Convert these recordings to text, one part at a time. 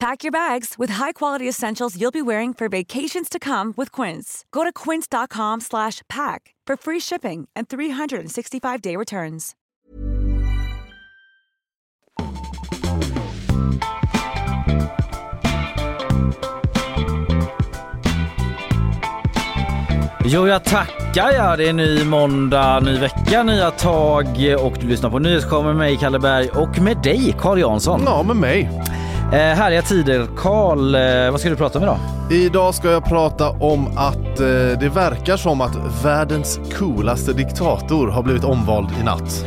Pack your bags with high-quality essentials you'll be wearing for vacations to come with Quince. Go to quince.com slash pack for free shipping and 365-day returns. Jo, jag tackar ja. Det är ny måndag, ny vecka, nya tag och du lyssnar på Nyhetsshow med mig, Kalle Berg och med dig, Carl Jansson. Ja, med mig. Eh, härliga tider. Karl, eh, vad ska du prata om idag? Idag ska jag prata om att eh, det verkar som att världens coolaste diktator har blivit omvald i natt.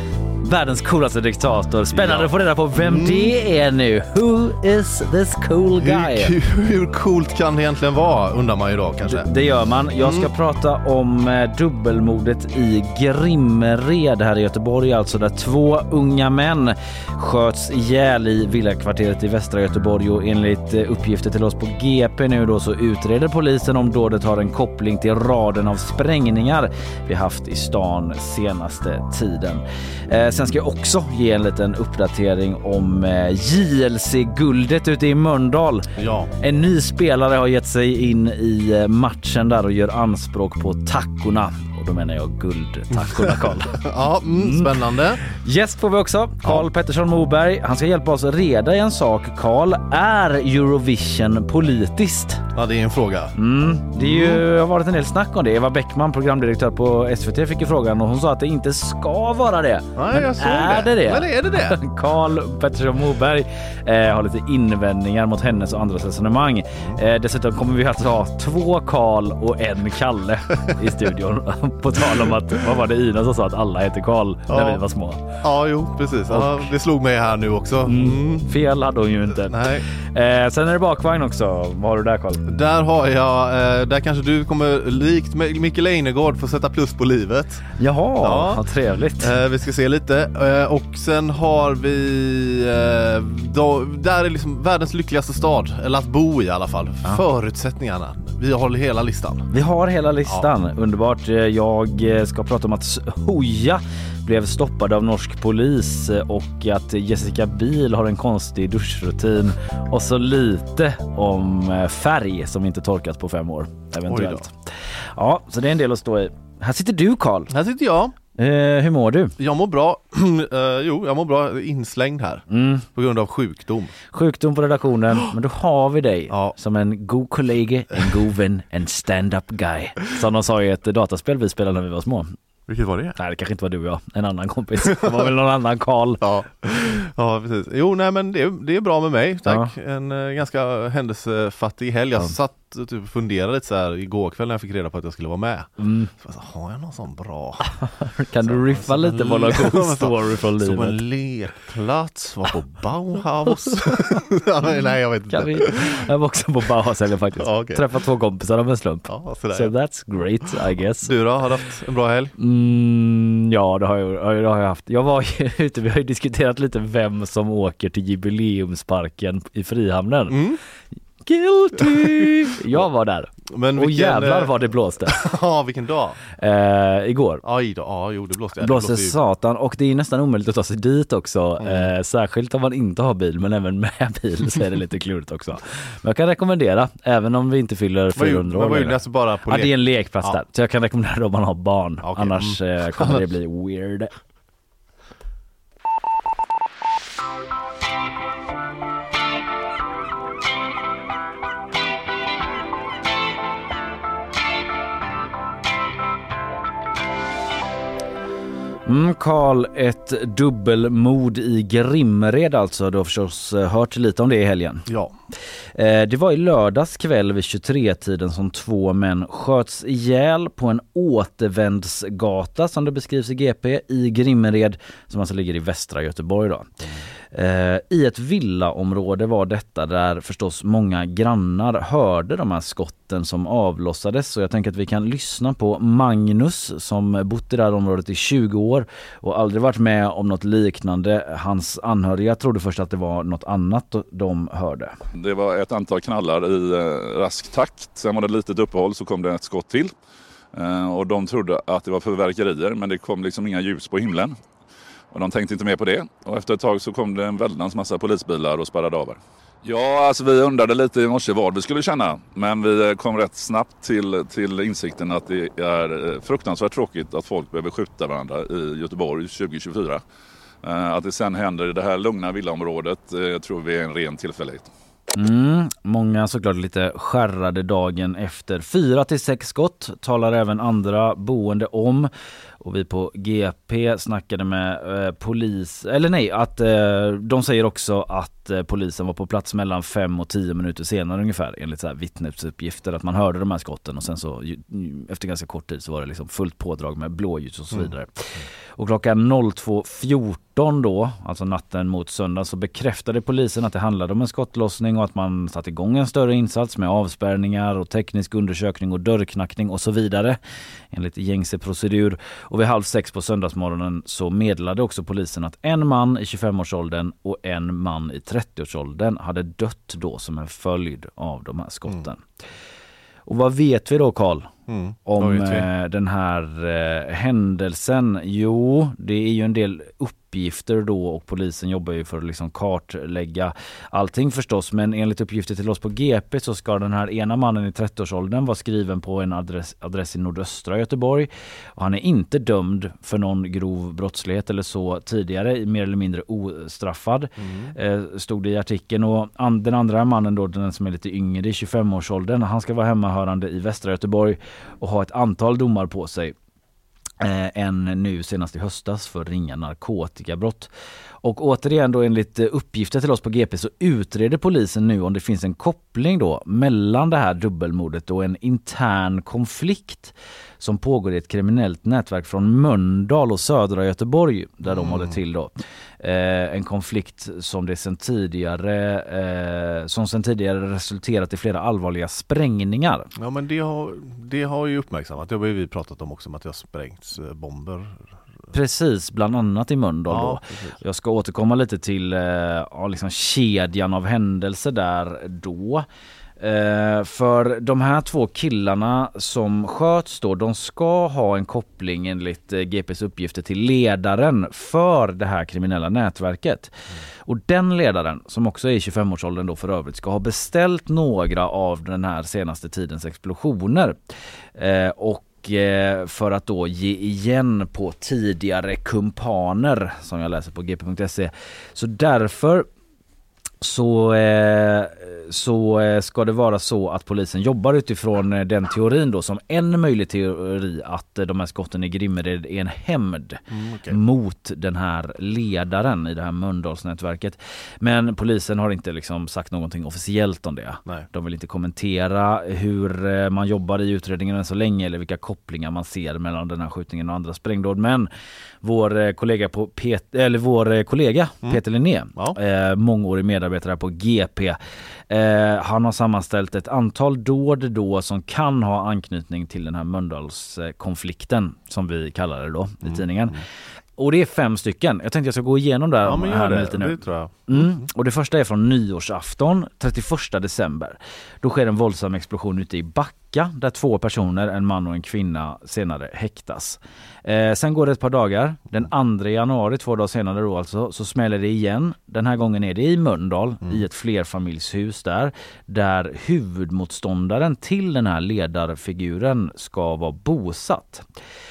Världens coolaste diktator. Spännande Ja. att få reda på vem det är nu. Who is this cool guy? Hur, hur coolt kan det egentligen vara undrar man ju då kanske. Det gör man. Jag ska prata om eh, dubbelmordet i Grimmered här i Göteborg, alltså där två unga män sköts ihjäl i villakvarteret i västra Göteborg och enligt eh, uppgifter till oss på GP nu då så utreder polisen om dådet har en koppling till raden av sprängningar vi haft i stan senaste tiden. Eh, sen ska jag också ge en liten uppdatering om eh, JLC-guldet ute i Mölndal. Ja. En ny spelare har gett sig in i eh, matchen där och gör anspråk på tackorna. Och då menar jag guldtackorna Karl. Ja, mm, spännande. Gäst får vi också, Karl Pettersson Moberg. Han ska hjälpa oss reda i en sak. Karl, är Eurovision politiskt? Ja, det är en fråga. Mm, det är ju, har varit en del snack om det. Eva Bäckman, programdirektör på SVT, fick ju frågan och hon sa att det inte ska vara det. Nej, Men jag såg är det. det det? Men är det det? Karl Pettersson Moberg eh, har lite invändningar mot hennes och andras resonemang. Eh, dessutom kommer vi att ha två Karl och en Kalle i studion. På tal om att, vad var det Ina som sa att alla heter Karl när Ja. vi var små? Ja, jo, precis. Ja, det slog mig här nu också. Mm. Fel hade hon ju inte. Nej. Eh, sen är det bakvagn också. Vad har du där Karl? Där har jag, eh, där kanske du kommer likt Mi- Micke Leijnegård få sätta plus på livet. Jaha, Ja. vad trevligt. Eh, vi ska se lite. Eh, och sen har vi, eh, då, där är liksom världens lyckligaste stad, eller att bo i alla fall. Förutsättningarna. Vi har hela listan. Vi har hela listan. Underbart. Eh, Jag eh, ska prata om att Hoja blev stoppad av norsk polis eh, och att Jessica Biel har en konstig duschrutin och så lite om eh, färg som inte torkat på fem år eventuellt. Ja, så det är en del att stå i. Här sitter du Karl. Här sitter jag. Eh, hur mår du? Jag mår bra. Eh, jo, jag mår bra. Inslängd här. Mm. På grund av sjukdom. Sjukdom på redaktionen, men då har vi dig Ja. som en god kollega, en god vän, en stand-up guy. Som de sa i ett dataspel vi spelade när vi var små. Vilket var det? Nej, det kanske inte var du och jag. En annan kompis. Det var väl någon annan Karl. Ja, ja precis. Jo, nej men det, det är bra med mig, tack. En eh, ganska händelsefattig helg. Jag Ja. satt och typ funderade lite så här igår kväll när jag fick reda på att jag skulle vara med. Mm. Så jag sa, har jag någon sån bra? Kan du riffa som lite på någon cool story från Som livet? en lekplats, var på Bauhaus. ja, nej, jag vet inte. Vi? Jag var också på Bauhaushelgen faktiskt. Ja, okej. Träffat två kompisar av en slump. Ja, sådär. So that's great I guess. Du då, har du haft en bra helg? Mm, Mm, ja, det har, jag, det har jag haft. Jag var ju ute, vi har ju diskuterat lite vem som åker till jubileumsparken i Frihamnen. Mm. Guilty! Jag var där. Men Och vilken, jävlar eh, vad det blåste. Ja vilken dag. Eh, igår. Aj då, ja jo det blåste. Det Ja, blåste satan och det är nästan omöjligt att ta sig dit också. Mm. Eh, särskilt om man inte har bil men även med bil så är det lite klurigt också. Men jag kan rekommendera, även om vi inte fyller Vad 400 gjorde- år men vad gjorde alltså bara på Ja lek? det är en lekplats Ja. där. Så jag kan rekommendera om man har barn. Okej, Annars mm. eh, kommer det bli weird. Mm, Karl, ett dubbelmord i Grimmered alltså. Du har förstås eh, hört lite om det i helgen. Ja. Eh, Det var i lördags kväll vid 23-tiden som två män sköts ihjäl på en återvändsgata som det beskrivs i GP i Grimmered som alltså ligger i västra Göteborg då. Eh, I ett villaområde var detta där förstås många grannar hörde de här skotten som avlossades Så jag tänker att vi kan lyssna på Magnus som bott i det här området i 20 år och aldrig varit med om något liknande. Hans anhöriga trodde först att det var något annat de hörde. Det var ett antal knallar i eh, rask takt. Sen var det ett litet uppehåll så kom det ett skott till. Eh, och de trodde att det var fyrverkerier men det kom liksom inga ljus på himlen. Och de tänkte inte mer på det. Och efter ett tag så kom det en väldans massa polisbilar och spärrade av. här. Ja, alltså vi undrade lite i morse vad vi skulle känna. Men vi kom rätt snabbt till, till insikten att det är eh, fruktansvärt tråkigt att folk behöver skjuta varandra i Göteborg 2024. Eh, Att det sen händer i det här lugna villaområdet eh, tror vi är en ren tillfällighet. Mm, många såklart lite skärrade dagen efter. Fyra till sex skott talar även andra boende om. Och vi på GP snackade med eh, polis, eller nej, att eh, de säger också att eh, polisen var på plats mellan fem och tio minuter senare ungefär enligt så här vittnesuppgifter. Att man hörde de här skotten och sen så ju- efter ganska kort tid så var det liksom fullt pådrag med blåljus och så vidare. Och klockan 02.14 då, alltså natten mot söndag, så bekräftade polisen att det handlade om en skottlossning och att man satt igång en större insats med avspärrningar och teknisk undersökning och dörrknackning och så vidare enligt gängse procedur. Och vid halv sex på söndagsmorgonen så meddelade också polisen att en man i 25-årsåldern och en man i 30-årsåldern hade dött då som en följd av de här skotten. Och vad vet vi då Karl? Mm. om eh, den här eh, händelsen? Jo, det är ju en del uppgifter då och polisen jobbar ju för att liksom kartlägga allting förstås. Men enligt uppgifter till oss på GP så ska den här ena mannen i 30-årsåldern vara skriven på en adress, adress i nordöstra Göteborg. Och han är inte dömd för någon grov brottslighet eller så tidigare, mer eller mindre ostraffad. Eh, stod det i artikeln. Och an, den andra mannen då, den som är lite yngre, i 25-årsåldern, han ska vara hemmahörande i västra Göteborg och ha ett antal domar på sig eh, än nu senast i höstas för ringa narkotikabrott. Och återigen då enligt eh, uppgifter till oss på GP så utreder polisen nu om det finns en koppling då mellan det här dubbelmordet och en intern konflikt som pågår i ett kriminellt nätverk från Mölndal och södra Göteborg där de håller till då. Eh, en konflikt som det sen tidigare eh, som sen tidigare resulterat i flera allvarliga sprängningar. Ja men det har, det har ju uppmärksammat, det har vi pratat om också, att det har sprängts eh, bomber. Precis, bland annat i Mölndal då. precis. Jag ska återkomma lite till eh, ja, liksom kedjan av händelser där då. Eh, för de här två killarna som sköts då, de ska ha en koppling enligt eh, GPs uppgifter till ledaren för det här kriminella nätverket. Och den ledaren, som också är i 25-årsåldern då för övrigt, ska ha beställt några av den här senaste tidens explosioner. Eh, och Eh, för att då ge igen på tidigare kumpaner som jag läser på gp.se. Så därför så, eh, så eh, ska det vara så att polisen jobbar utifrån eh, den teorin då som en möjlig teori att de här skotten i Grimmered är en hämnd Mm, okej. mot den här ledaren i det här Mölndalsnätverket. Men polisen har inte liksom sagt någonting officiellt om det. Nej. De vill inte kommentera hur man jobbar i utredningen än så länge eller vilka kopplingar man ser mellan den här skjutningen och andra sprängdåd. Men vår eh, kollega, på Pet- eller vår eh, kollega Peter Linné, Mm. Ja. eh, mångårig medarbetare på GP, eh, han har sammanställt ett antal dåd då som kan ha anknytning till den här Mölndalskonflikten som vi kallar det då i tidningen. Och det är fem stycken. Jag tänkte jag ska gå igenom Ja men här gör med det, lite nu. det tror jag. Mm. Och det första är från nyårsafton 31 december. Då sker en våldsam explosion ute i Backa där två personer, en man och en kvinna, senare häktas. Eh, sen går det ett par dagar. Den 2 januari, två dagar senare då alltså, så smäller det igen. Den här gången är det i Mölndal i ett flerfamiljshus där. Där huvudmotståndaren till den här ledarfiguren ska vara bosatt.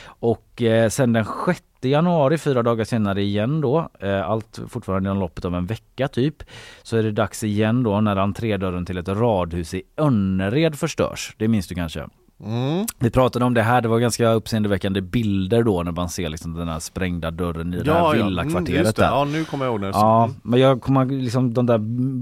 Och eh, sen den 6 januari, fyra dagar senare igen då, eh, allt fortfarande inom loppet av en vecka typ, så är det dags igen då när entrédörren till ett radhus i Önnered förstörs. Det minns du kanske? Mm. Vi pratade om det här, det var ganska uppseendeväckande bilder då när man ser liksom den här sprängda dörren i det här Mm, villakvarteret det. där. Ja nu kommer jag ihåg det Ja, men jag kommer liksom de där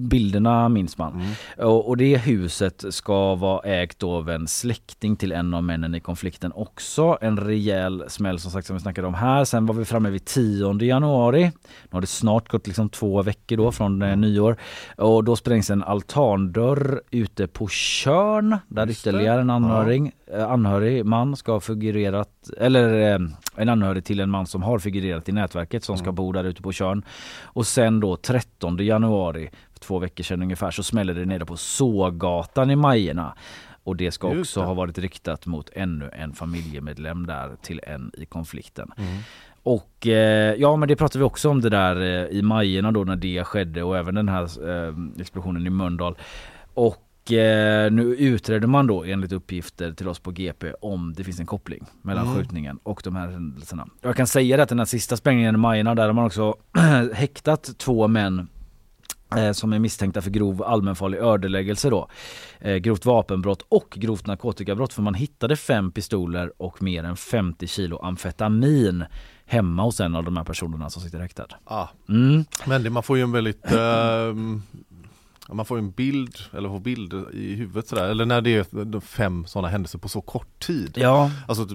bilderna minns man. Mm. Och, och det huset ska vara ägt av en släkting till en av männen i konflikten också. En rejäl smäll som sagt som vi snackade om här. Sen var vi framme vid 10 januari. Nu har det snart gått liksom två veckor då från eh, nyår. Och då sprängs en altandörr ute på Körn där Just det. ytterligare en anhörig, eh, anhörig man ska ha figurerat, eller eh, en anhörig till en man som har figurerat i nätverket som ska bo där ute på Körn. Och sen då 13 januari, två veckor sedan ungefär, så smäller det nere på Sågatan i Majerna. Och det ska Just också det. ha varit riktat mot ännu en familjemedlem där till en i konflikten. Mm. Och eh, ja men det pratade vi också om det där eh, i Majerna då när det skedde och även den här eh, explosionen i Mölndal. Och nu utreder man då enligt uppgifter till oss på GP om det finns en koppling mellan Mm. skjutningen och de här händelserna. Jag kan säga att den här sista sprängningen i Majerna där har man också häktat två män eh, som är misstänkta för grov allmänfarlig ödeläggelse då. Eh, grovt vapenbrott och grovt narkotikabrott för man hittade fem pistoler och mer än 50 kilo amfetamin hemma hos en av de här personerna som sitter häktad. Ah. Mm. Men det, man får ju en väldigt ehm, Man får en bild, eller får bild i huvudet sådär, eller när det är fem sådana händelser på så kort tid. Ja, Alltså,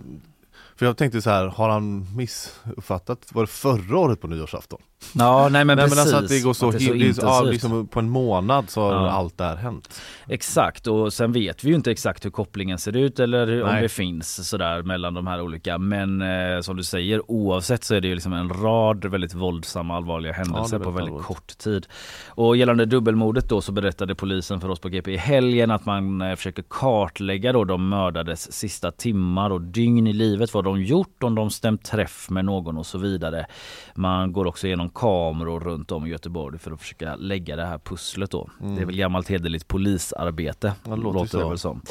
för jag tänkte så här, har han missuppfattat, var det förra året på nyårsafton? Ja nej men Nej precis. men alltså att det går så, Att det det så ja, intensivt. liksom på en månad så har Ja. allt det här hänt. Exakt och sen vet vi ju inte exakt hur kopplingen ser ut eller hur, om det finns sådär mellan de här olika men eh, som du säger oavsett så är det ju liksom en rad väldigt våldsamma allvarliga händelser på väldigt väldigt allvarligt. kort tid. Och gällande dubbelmordet då så berättade polisen för oss på GP i helgen att man eh, försöker kartlägga då de mördades sista timmar och dygn i livet, vad de gjort, om de stämt träff med någon och så vidare. Man går också igenom kameror runt om i Göteborg för att försöka lägga det här pusslet då. Det är väl gammalt hederligt polisarbete. Det låter låter det väl som.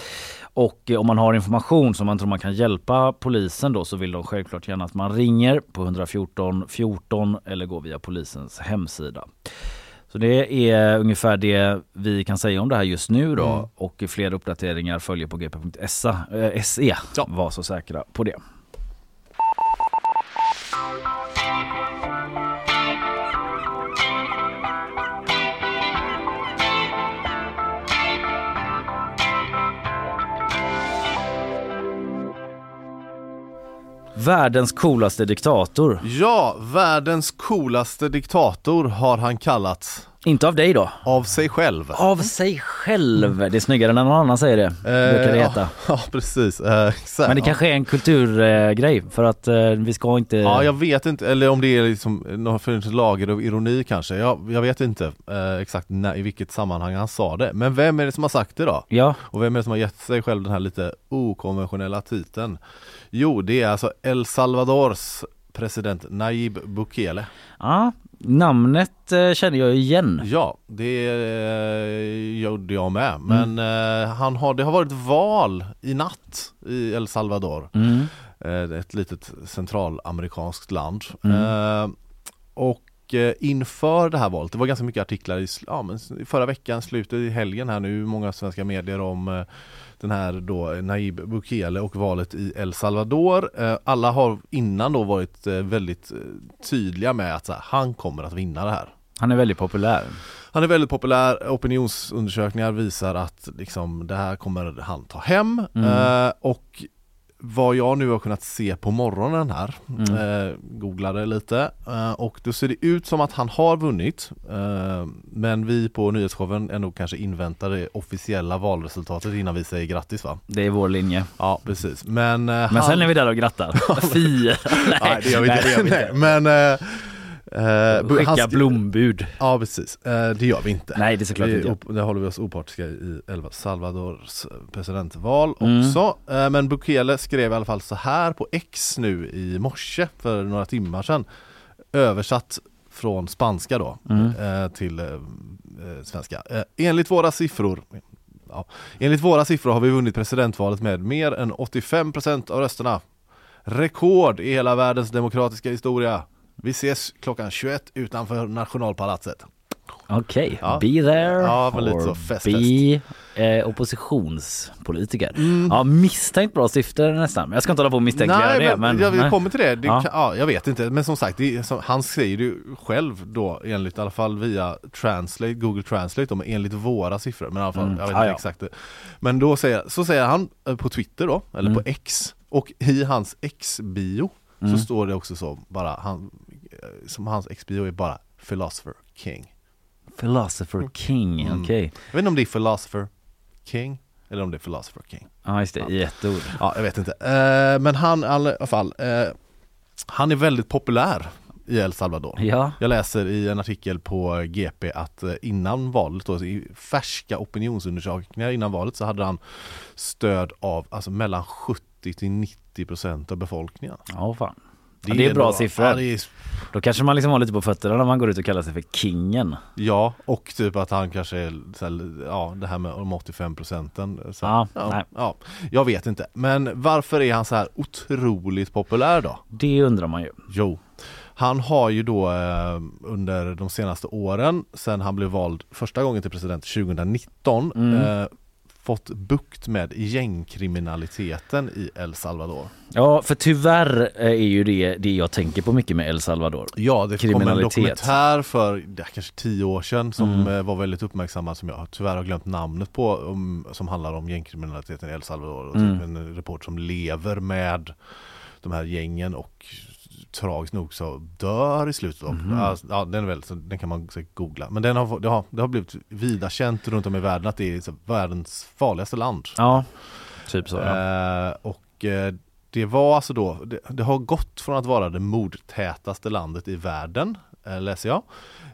Och eh, om man har information som man tror man kan hjälpa polisen då så vill de självklart gärna att man ringer på 114 14 eller går via polisens hemsida. Så det är ungefär det vi kan säga om det här just nu då Mm. och fler uppdateringar följer på gp.se. Eh. Ja. Var så säkra på det. Världens coolaste diktator. Ja, världens coolaste diktator har han kallats inte av dig då? av sig själv. Av sig själv. Det är snyggare när någon annan säger det. brukar det ja, heta. ja, precis. Eh, exakt. Men det kanske är en kulturgrej för att eh, vi ska inte... Ja, jag vet inte, eller om det är liksom för ett lager av ironi kanske. Jag, jag vet inte eh, exakt när, i vilket sammanhang han sa det. Men vem är det som har sagt det då? Ja, Och vem är det som har gett sig själv den här lite okonventionella titeln? Jo, det är alltså El Salvadors president Nayib Bukele. ja. Namnet eh, känner jag igen. Ja, det eh, gjorde jag med. Men eh, han har, det har varit val i natt i El Salvador. Mm. Eh, ett litet centralamerikanskt land. Mm. Och inför det här valet, det var ganska mycket artiklar i, ja, men förra veckan, slutet i helgen här nu, många svenska medier om den här då Nayib Bukele och valet i El Salvador. Eh, alla har innan då varit eh, väldigt eh, tydliga med att här, han kommer att vinna det här. Han är väldigt populär. Han är väldigt populär, opinionsundersökningar visar att liksom, det här kommer han ta hem Mm. eh, och vad jag nu har kunnat se på morgonen här, Mm. eh, googlade lite eh, och då ser det ut som att han har vunnit eh, men vi på nyhetsshowen nog kanske inväntar det officiella valresultatet innan vi säger grattis va? Det är vår linje. Ja precis men eh, Men han... sen är vi där och grattar. Fy! Nej det gör vi nej, inte, det gör vi inte. Nej, men eh, eh, Skicka han blombud. Ja precis, eh, det gör vi inte Nej det är såklart vi, inte. op- Där håller vi oss opartiska i El Salvadors presidentval Mm. också. Eh, Men Bukele skrev i alla fall så här på X nu i morse för några timmar sedan. Översatt från spanska då Mm. eh, till eh, eh, svenska. Eh, Enligt våra siffror ja, Enligt våra siffror har vi vunnit presidentvalet med mer än 85% av rösterna. Rekord i hela världens demokratiska historia. Vi ses klockan 21 utanför nationalpalatset. Okej, Ja. be there Ja, or fest, be eh, oppositionspolitiker. Mm. Ja, misstänkt bra syfte nästan. Jag ska inte hålla på och misstänkliggöra det. men, jag vi kommer till det. det Ja. Kan, ja, jag vet inte, men som sagt, det, som, han säger det ju själv då enligt i alla fall via Translate, Google Translate, då, enligt våra siffror. Men i alla fall, Mm. jag vet Ja, inte ja. exakt. det. Men då säger, så säger han eh, på Twitter då, eller Mm. på X, och i hans X-bio Mm. så står det också så, bara han, som hans X-bio är bara Philosopher King. Philosopher King, Mm. okej. Jag vet inte om det är Philosopher King eller om det är Philosopher King. Ja just det, i ett ord. Ja, jag vet inte. Eh, men han i alla fall, eh, han är väldigt populär i El Salvador. Ja, Jag läser i en artikel på GP att eh, innan valet, då, i färska opinionsundersökningar innan valet så hade han stöd av alltså mellan 70 till 90 procent av befolkningen. ja fan. Ja, det är bra ändå- siffror. Ja, det är, Då kanske man liksom har lite på fötterna när man går ut och kallar sig för kingen. ja, och typ att han kanske är, så här, ja det här med de 85 procenten. så- Ja, nej. ja, ja, jag vet inte. Men varför är han så här otroligt populär då? Det undrar man ju. Jo, han har ju då eh, under de senaste åren, sen han blev vald första gången till president 2019, Mm. eh, fått bukt med gängkriminaliteten i El Salvador. Ja, för tyvärr är ju det det jag tänker på mycket med El Salvador. Ja, det kom en dokumentär för ja, kanske tio år sedan som Mm. eh, var väldigt uppmärksammad som jag tyvärr har glömt namnet på, om, som handlar om gängkriminaliteten i El Salvador. Och Mm. typ en reporter som lever med de här gängen och tragiskt nog så dör i slutet av, Mhm. ja, ja den är väl, så den kan man säkert googla. Men den har, det, har, det har blivit vida känt runt om i världen att det är så, världens farligaste land. Ja, typ så ja. Eh, och eh, det var alltså då, det, det har gått från att vara det mordtätaste landet i världen, läser jag,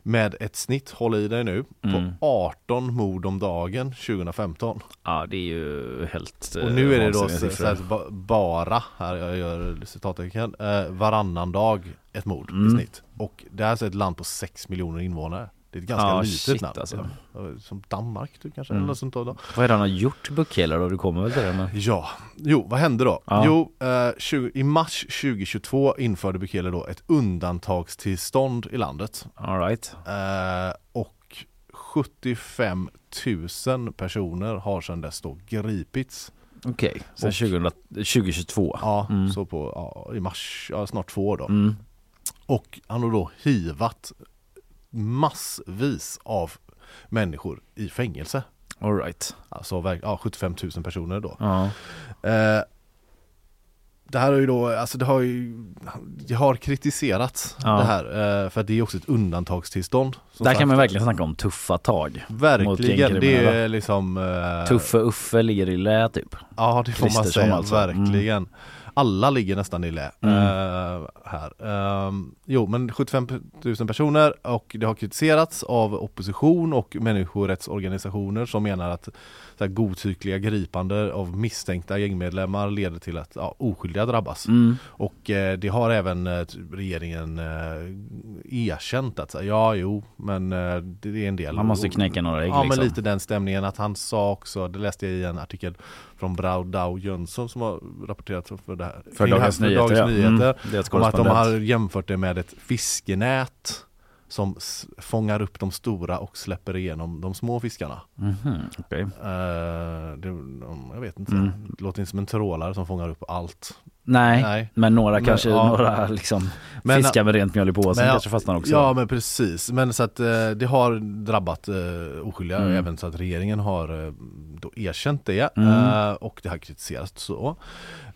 med ett snitt, håll i dig nu, Mm. på 18 mord om dagen 2015. Ja, det är ju helt Och nu är det då här, ba- bara, här jag gör citattecken, eh, varannan dag ett mord Mm. i snitt. Och det är alltså ett land på 6 miljoner invånare. Det är ett ganska Ja, litet shit, land. alltså. Som Danmark typ, kanske, Mm. eller något sånt då. Vad är det han har gjort Bukele då? Du kommer väl till det? Men... Ja, jo vad hände då? Ja. Jo, eh, 20, i mars 2022 införde Bukele då ett undantagstillstånd i landet All right. eh, och 75 000 personer har sedan dess då gripits. Okej, sen Och- 2000, 2022. Ja, Mm. så på ja, i mars, ja, snart två år då. Mm. Och han har då hivat massvis av människor i fängelse. All right. Alltså ja, 75 000 personer då. Ja. Eh, det här är ju då, alltså det har ju, det har kritiserats Ja. det här eh, för att det är också ett undantagstillstånd. Där sagt. kan man verkligen snacka om tuffa tag. Verkligen, det är liksom eh, Tuffe Uffe ligger i lä typ. Ja det får man säga, alltså. verkligen. Alla ligger nästan i lä Mm. eh, här. Ehm, jo men 75 000 personer och det har kritiserats av opposition och människorättsorganisationer som menar att så här, godtyckliga gripande av misstänkta gängmedlemmar leder till att ja, oskyldiga drabbas. Mm. Och eh, det har även eh, regeringen eh, erkänt att ja jo men eh, det är en del Man måste knäcka några ägg Ja liksom. men lite den stämningen att han sa också, det läste jag i en artikel från Brau Dau Jönsson som har rapporterat för det här För det här- Dagens för Nyheter, Dagens ja. Nyheter Mm, om att de har jämfört det med ett fiskenät som fångar upp de stora och släpper igenom de små fiskarna. Mhm, okej. Eh, det, de- jag vet inte, Mm. det låter inte som en trålare som fångar upp allt. Nej, Nej. men några Men, kanske, ja. några liksom Men- Fiskar med rent mjöl i påsen Men kanske fastnar också. Ja men precis, men så att eh, det har drabbat eh, oskyldiga Mm. även så att regeringen har eh, då erkänt det Mm. eh, och det har kritiserats så.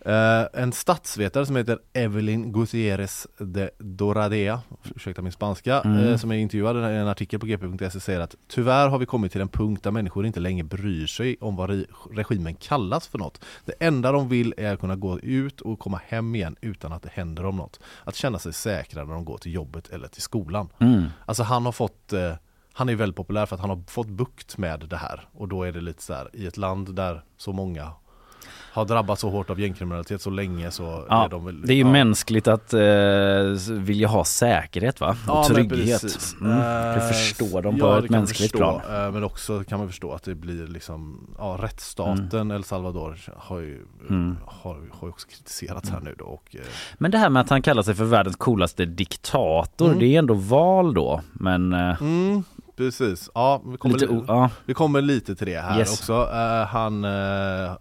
Eh, en statsvetare som heter Evelyn Gutierrez de Doradea, ursäkta min spanska, Mm. eh, som är intervjuad i en artikel på gp.se säger att tyvärr har vi kommit till en punkt där människor inte längre bryr sig om vad re- regimen kallas för något. Det enda de vill är att kunna gå ut och komma hem igen utan att det händer dem något. Att känna sig säkra när de går till jobbet eller till skolan. Mm. Alltså han har fått eh, han är väldigt populär för att han har fått bukt med det här och då är det lite så här i ett land där så många har drabbats så hårt av gängkriminalitet så länge så Ja, är de väl, det är ju ja. mänskligt att eh, vilja ha säkerhet va? Och Ja, men trygghet. Mm. Du Eh, förstår dem på ett mänskligt förstå, plan. eh, Men också kan man förstå att det blir liksom Ja rättsstaten El Salvador har ju, Mm. har, har också kritiserats här nu då och eh, Men det här med att han kallar sig för världens coolaste diktator, Mm. det är ändå val då. Men eh, mm, Precis, ja vi kommer, lite, o- ja. vi kommer lite till det här Yes. också Eh, Han eh,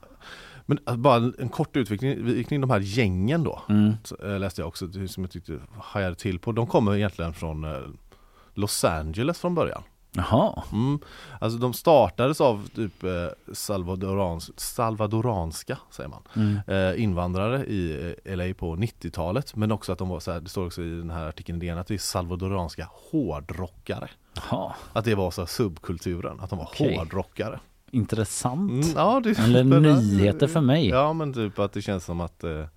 Men alltså, bara en, kort utvikning kring de här gängen då Mm. eh, Läste jag också som jag tyckte hajade till på De kommer egentligen från eh, Los Angeles från början Jaha. Mm. Alltså de startades av typ eh, salvadorans, salvadoranska säger man, Mm. eh, invandrare i eh, LA på 90-talet men också att de var så här, det står också i den här artikeln i DN att det är salvadoranska hårdrockare. Jaha. Att det var så subkulturen, att de var Okej. hårdrockare. Intressant. Mm, ja, det, Eller det nyheter för mig. Ja men typ att det känns som att eh, det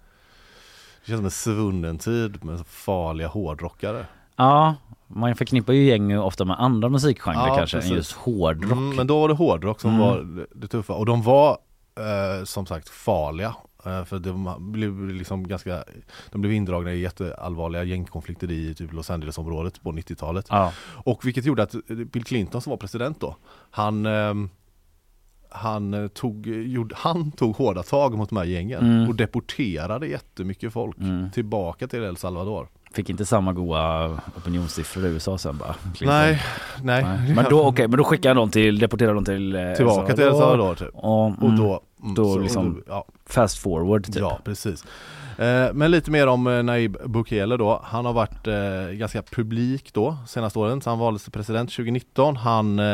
känns som en svunnen tid med farliga hårdrockare. Ja, man förknippar ju gäng ofta med andra musikgenrer Ja, kanske precis. än just hårdrock. Mm, men då var det hårdrock som Mm. var det, tuffa och de var eh, som sagt farliga. Eh, för det blev liksom ganska De blev indragna i jätteallvarliga gängkonflikter i typ Los Angeles-området på 90-talet. Ja. Och vilket gjorde att Bill Clinton som var president då Han ehm, han eh, tog, gjorde, han tog hårda tag mot de här gängen Mm. och deporterade jättemycket folk Mm. tillbaka till El Salvador. Fick inte samma goda opinionssiffror i USA sen bara. Nej, nej. Nej. Men då, okej, men då skickar han dem till, deporterar dem till eh, Tillbaka till El Salvador typ. Och, Och mm, då, mm, då så- liksom- ja, fast forward typ. Ja, precis. Eh, Men lite mer om Naib Bukele då. Han har varit eh, ganska publik då senaste åren. Så han valdes till president 2019. Han, eh,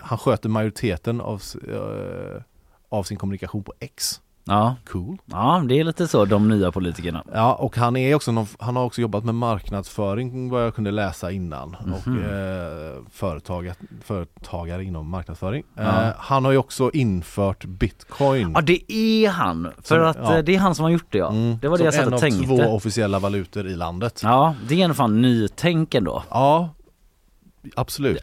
han sköter majoriteten av, eh, av sin kommunikation på X. Ja. Cool. ja, det är lite så de nya politikerna. Ja, och han är också någon, han har också jobbat med marknadsföring vad jag kunde läsa innan. Och Mhm. eh, företagare, företagare inom marknadsföring. Ja. Eh, han har ju också infört bitcoin. Ja det är han! För Som- att ja. eh, det är han som har gjort det ja. Mm, Det var det som jag satt en och av tänkte. två officiella valutor i landet. Ja, det är en fan nytänk ändå. Ja, absolut.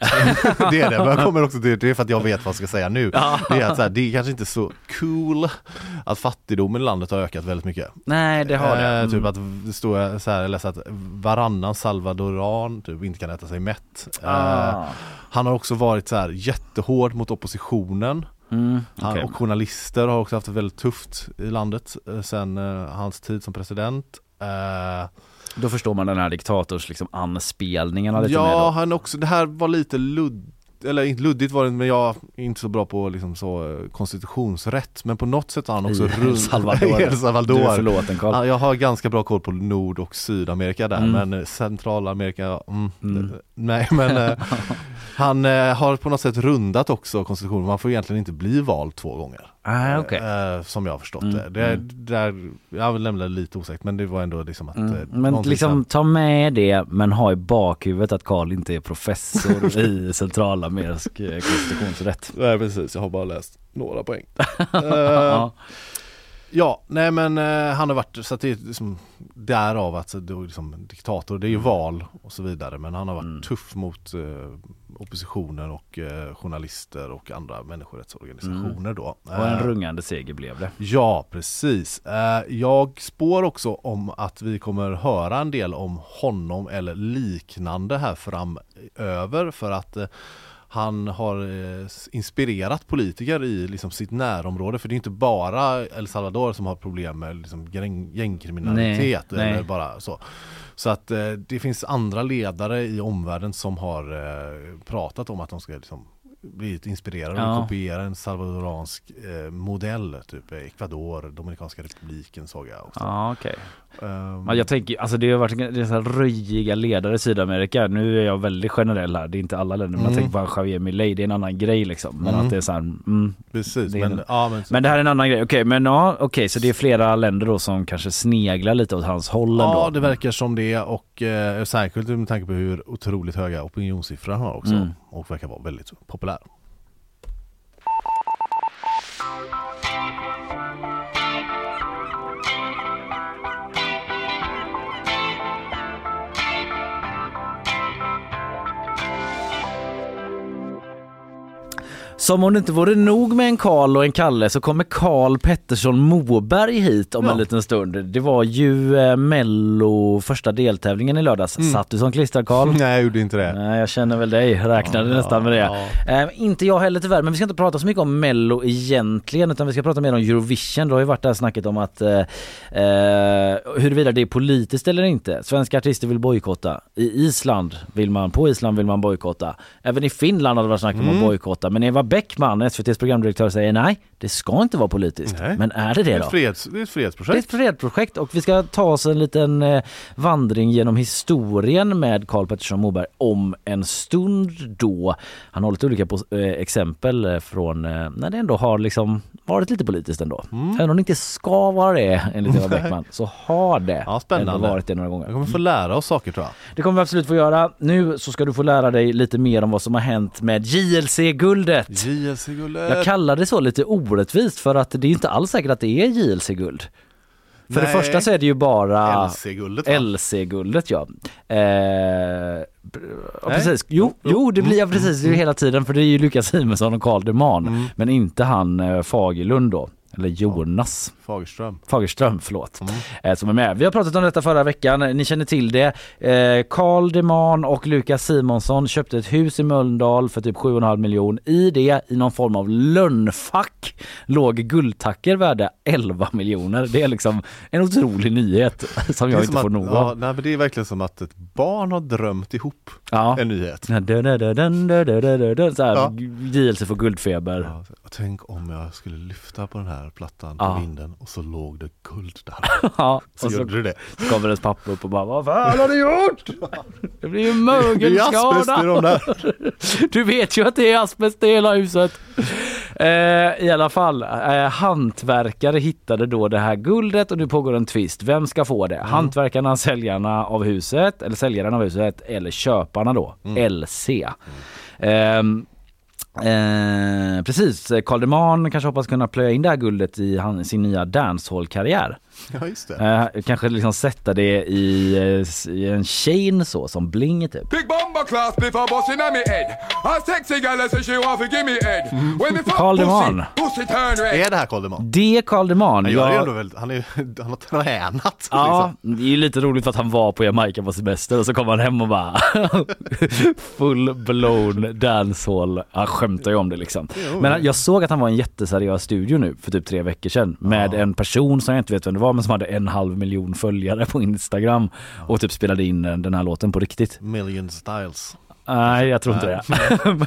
det är det, men jag kommer också till det är för att jag vet vad jag ska säga nu. Det är att så här, det är kanske inte så cool att fattigdomen i landet har ökat väldigt mycket. Nej det har det. Eh, typ Mm. att det står så här, jag läste att varannan salvadoran typ inte kan äta sig mätt. Eh, Ah. han har också varit så här jättehård mot oppositionen. Mm, Han, okej. Och journalister har också haft det väldigt tufft i landet eh, sen eh, hans tid som president. Då förstår man den här diktators liksom anspelningarna lite mer Ja, då. han också, det här var lite ludd eller inte luddigt var det men jag är inte så bra på liksom så eh, konstitutionsrätt men på något sätt har han också I El runt- Salvador. El Salvador. Du är förlåten Carl. Ja, jag har ganska bra koll på Nord och Sydamerika där Mm. men eh, Centralamerika, mm, Mm. nej men eh, Han eh, har på något sätt rundat också konstitutionen, man får egentligen inte bli vald två gånger Ah, okej. eh, Som jag har förstått Mm, det. det mm. där, Jag vill lämna det lite osäkert men det var ändå liksom att Mm. eh, Men liksom som- ta med det men ha i bakhuvudet att Karl inte är professor i centralamerisk eh, konstitutionsrätt. Nej precis, jag har bara läst några poäng. Ja. Eh, ja, nej men eh, han har varit, så att det är liksom därav att det är liksom diktator, det är ju val och så vidare men han har varit Mm. tuff mot eh, oppositionen och eh, journalister och andra människorättsorganisationer då. Och en Eh, rungande seger blev det. Ja, precis. Eh, Jag spår också om att vi kommer höra en del om honom eller liknande här framöver för att eh, han har eh, inspirerat politiker i liksom sitt närområde för det är inte bara El Salvador som har problem med liksom gäng, gängkriminalitet Nej, eller nej. bara så. Så att eh, det finns andra ledare i omvärlden som har eh, pratat om att de ska liksom blivit inspirerad Ja. och kopierar en salvadoransk eh, modell, typ Ecuador, Dominikanska republiken såg jag också. Ja, okej. Ehm, Men jag tänker, alltså det har varit det är så här röjiga ledare i Sydamerika. Nu är jag väldigt generell här, det är inte alla länder. Men jag Mm. tänker på Javier Milei, det är en annan grej liksom. Men Mm. att det är så här, mm, Precis, det men, en- ja, men, Men det här är en annan grej. Okej, men ja, okej, så det är flera länder då som kanske sneglar lite åt hans håll ändå. Ja, det verkar som det och eh, särskilt med tanke på hur otroligt höga opinionssiffror han har också Mm. och verkar vara väldigt populär. Som om det inte vore nog med en Karl och en Kalle så kommer Karl Pettersson Moberg hit om Ja. en liten stund. Det var ju eh, Mello första deltävlingen i lördags. Mm. Satt du som klistrad Karl? Nej, jag gjorde inte det. Nej, jag känner väl dig. Räknade Ja, nästan med det. ja. Eh, inte jag heller tyvärr, men vi ska inte prata så mycket om Mello egentligen utan vi ska prata mer om Eurovision. Det har ju varit det här snacket om att eh, eh, huruvida det är politiskt eller inte. Svenska artister vill bojkotta. I Island vill man, på Island vill man bojkotta. Även i Finland har det varit snack om Mm. att bojkotta. Men Eva Bäckman, SVTs programdirektör, säger nej, det ska inte vara politiskt. Nej. Men är det Det det är då? freds, det är ett Det är ett fredsprojekt. fredsprojekt och vi ska ta oss en liten eh, vandring genom historien med Karl Pettersson Moberg om en stund då. Han har lite olika eh, exempel eh, från eh, när det ändå har liksom varit lite politiskt ändå. Mm. Även om det inte ska vara det enligt Eva Bäckman så har det Ja, spännande. varit det några gånger. Jag kommer få lära oss saker tror jag. Det kommer vi absolut få göra. Nu så ska du få lära dig lite mer om vad som har hänt med JLC-guldet. JLC-guldet. Jag kallar det så lite orättvist för att det är inte alls säkert att det är JLC-guld. För det Nej. första så är det ju bara LC-guldet? LC-guldet ja. Eh, ja precis. Jo, Jo, jo det blir ja, precis det mm. hela tiden för det är ju Lukas Simonsson och Carl Deman Mm. men inte han eh, Fagerlund då. Eller Jonas Fagerström. Fagerström, förlåt, Mm. eh, som är med. Vi har pratat om detta förra veckan, ni känner till det. Eh, Carl Deman och Lukas Simonsson köpte ett hus i Mölndal för typ 7,5 miljon. I det, i någon form av lönnfack, låg guldtacker värda 11 miljoner. Det är liksom en otrolig nyhet som jag inte får att, nog ja, av. nej, men Det är verkligen som att ett barn har drömt ihop Ja. en nyhet. Så här, Ja. JLC får guldfeber. Ja, tänk om jag skulle lyfta på den här plattan Ja. på vinden och så låg det guld där. Ja, Så och så gjorde du det. kommer ens pappa upp och bara Vad fan har du gjort? Det blir ju Det är i de mögelskada. där. Du vet ju att det är asbest i hela huset. Eh, I alla fall, eh, hantverkare hittade då det här guldet och nu pågår en tvist. Vem ska få det? Hantverkarna, säljarna av huset, eller säljaren av huset, eller köparna då, LC. Ehm, Eh, Eh, precis, Karl Deman kanske hoppas kunna plöja in det här guldet i han, sin nya dancehall-karriär. Ja, just det. Eh, kanske liksom sätta det i, eh, i en chain så, som bling typ. Big bomber class before busting on me head. A sexy girl say she want to give me head. When Carl Deman. pussy turn red. Är det här Karl Deman? Det är Karl Deman. Han, gör ändå väldigt, han, är, han har tränat. Ja, Liksom. det är ju lite roligt för att han var på Jamaica på semester och så kom han hem och bara full blown dancehall. Han skämtar ju om det liksom. Men jag såg att han var i en jätteseriös studio nu för typ tre veckor sedan med en person som jag inte vet vem det var men som hade en halv miljon följare på Instagram och typ spelade in eh, den här låten på riktigt. Million Styles. Nej, jag tror inte det.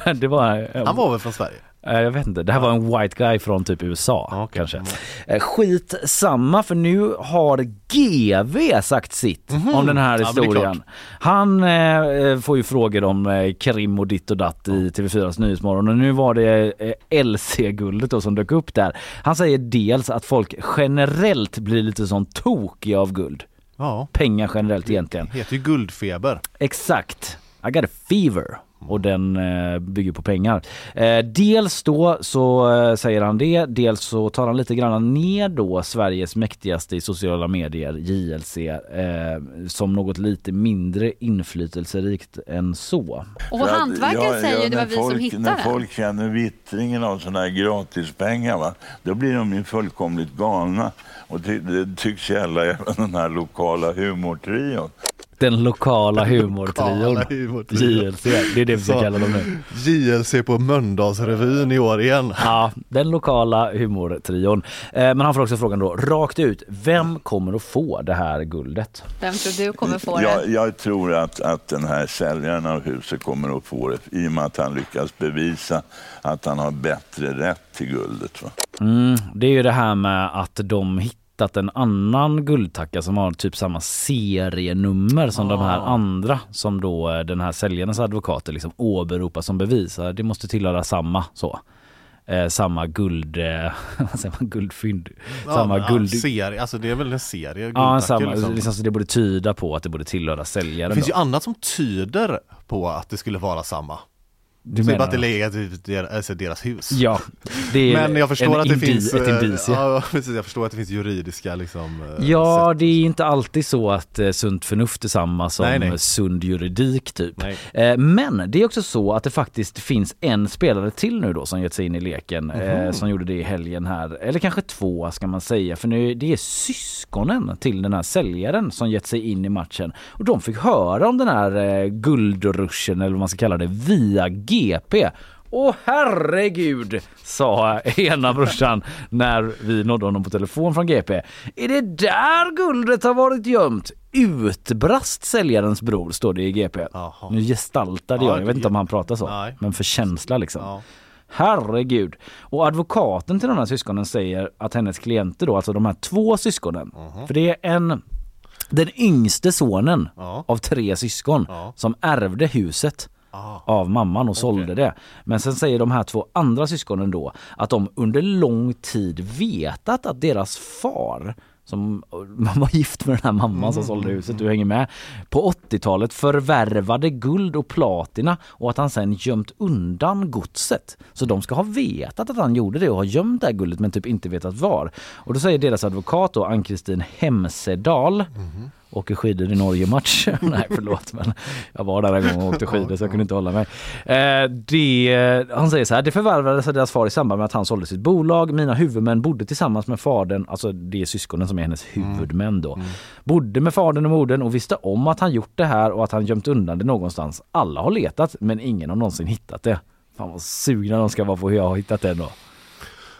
men det var... Han var väl från Sverige? Eh, Jag vet inte, det här var en white guy från typ USA Ja, okej. kanske. Mm. Eh, Skit samma för nu har GV sagt sitt om den här. Ja, historien. klart. Han eh, får ju frågor om eh, krim och ditt och datt i TV4s Nyhetsmorgon och nu var det eh, LC-guldet som dök upp där. Han säger dels att folk generellt blir lite som tokiga av guld. Ja. Pengar generellt egentligen. Det heter ju guldfeber. Exakt. I got a fever. Och den eh, bygger på pengar. Eh, dels då så eh, säger han det, dels så tar han lite grann ner då Sveriges mäktigaste i sociala medier, JLC, eh, som något lite mindre inflytelserikt än så. Och hantverket ja, säger ja, det var när vi folk, som hittade När folk känner vittringen av sådana här gratispengar, va, då blir de ju fullkomligt galna. Och det tycks gälla även den här lokala humortrion. Den lokala humortrion. JLC, det är det vi ska kalla dem nu. JLC på Mölndalsrevyn i år igen. Ja, den lokala humortrion. Eh, Men han får också frågan då, rakt ut, vem kommer att få det här guldet? Vem tror du kommer få det? Jag, jag tror att, att den här säljaren av huset kommer att få det i och med att han lyckas bevisa att han har bättre rätt till guldet. Va? Mm, det är ju det här med att de hittat en annan guldtacka som har typ samma serienummer som de här andra som då eh, den här säljarens advokater liksom åberopar som bevis. Det måste tillhöra samma så. Eh, samma guld, eh, vad säger man, guldfynd. samma ja, guld... serie, alltså det är väl en serie Ja, samma, liksom. liksom, så det borde tyda på att det borde tillhöra säljaren. Det finns då. ju annat som tyder på att det skulle vara samma. Du menar att det legat i deras, alltså deras hus. Ja, det är Men jag förstår att det indi- finns ett eh, indicie. Ja, precis, jag förstår att det finns juridiska liksom eh, Ja, sätt. det är inte alltid så att eh, sunt förnuft är samma som Nej, nej. sund juridik typ. Nej. Men det är också så att det faktiskt finns en spelare till nu då som gett sig in i leken eh, som gjorde det i helgen här. Eller kanske två ska man säga för nu det är syskonen till den här säljaren som gett sig in i matchen. Och de fick höra om den här guldruschen eller vad man ska kalla det via GP. Åh herregud, sa ena brorsan när vi nådde honom på telefon från GP. Är det där guldet har varit gömt? Utbrast säljarens bror, står det i GP. Jaha. Nu gestaltade Ja, jag, jag vet inte om han pratar så, Nej. men för känsla liksom. Ja. Herregud. Och advokaten till de här syskonen säger att hennes klienter då, alltså de här två syskonen, för det är en den yngste sonen Ja. av tre syskon Ja. som ärvde huset Ah. av mamman och sålde det. Men sen säger de här två andra syskonen då att de under lång tid vetat att deras far som var gift med den här mamman som sålde huset, du hänger med. På 80-talet förvärvade guld och platina och att han sen gömt undan godset. Så de ska ha vetat att han gjorde det och ha gömt det här guldet men typ inte vetat var. Och då säger deras advokat då, Ann-Kristin Hemsedal, åker skidor i Norge match. Nej förlåt men jag var där en gång och åkte skidor så jag kunde inte hålla mig. Eh, det, han säger så här, det förvärvades av deras far i samband med att han sålde sitt bolag. Mina huvudmän bodde tillsammans med fadern, alltså det är syskonen som är hennes huvudmän då. Bodde med fadern och modern och visste om att han gjort det här och att han gömt undan det någonstans. Alla har letat men ingen har någonsin hittat det. Fan vad sugna de ska vara på hur jag har hittat det ändå.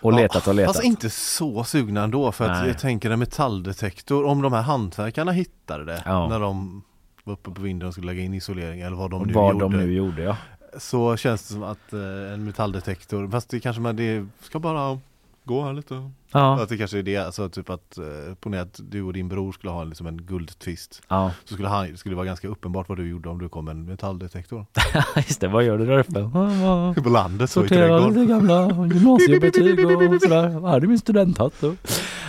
Och letat och letat. Fast inte så sugna ändå för att Nej. jag tänker en metalldetektor, om de här hantverkarna hittade det Ja. när de var uppe på vinden och skulle lägga in isolering eller vad de nu vad gjorde. de nu gjorde ja. Så känns det som att eh, en metalldetektor, fast det kanske man det ska bara gå här lite. Ja. Att det kanske är det, alltså typ att eh, ponera att du och din bror skulle ha liksom en guldtvist. Ja. Så skulle han, skulle det vara ganska uppenbart vad du gjorde om du kom med en metalldetektor. Just det, vad gör du där uppe? På landet så i trädgården. lite gamla gymnasiebetyg och sådär. Här är min studenthatt. Och.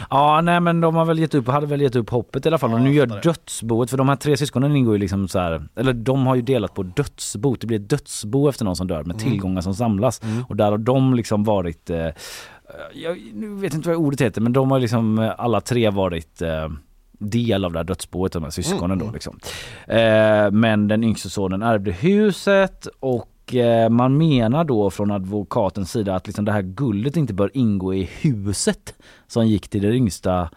Ja, nej men de har väl gett upp, hade väl gett upp hoppet i alla fall. Och nu gör dödsboet, för de här tre syskonen ingår ju liksom så här, eller de har ju delat på dödsboet. Det blir ett dödsbo efter någon som dör med tillgångar som samlas. Och där har de liksom varit, eh, jag nu vet inte vad ordet heter, men de har liksom eh, alla tre varit eh, del av det här dödsboet, de här syskonen då liksom. Eh, men den yngste sonen ärvde huset och eh, man menar då från advokatens sida att liksom det här guldet inte bör ingå i huset som gick till den yngsta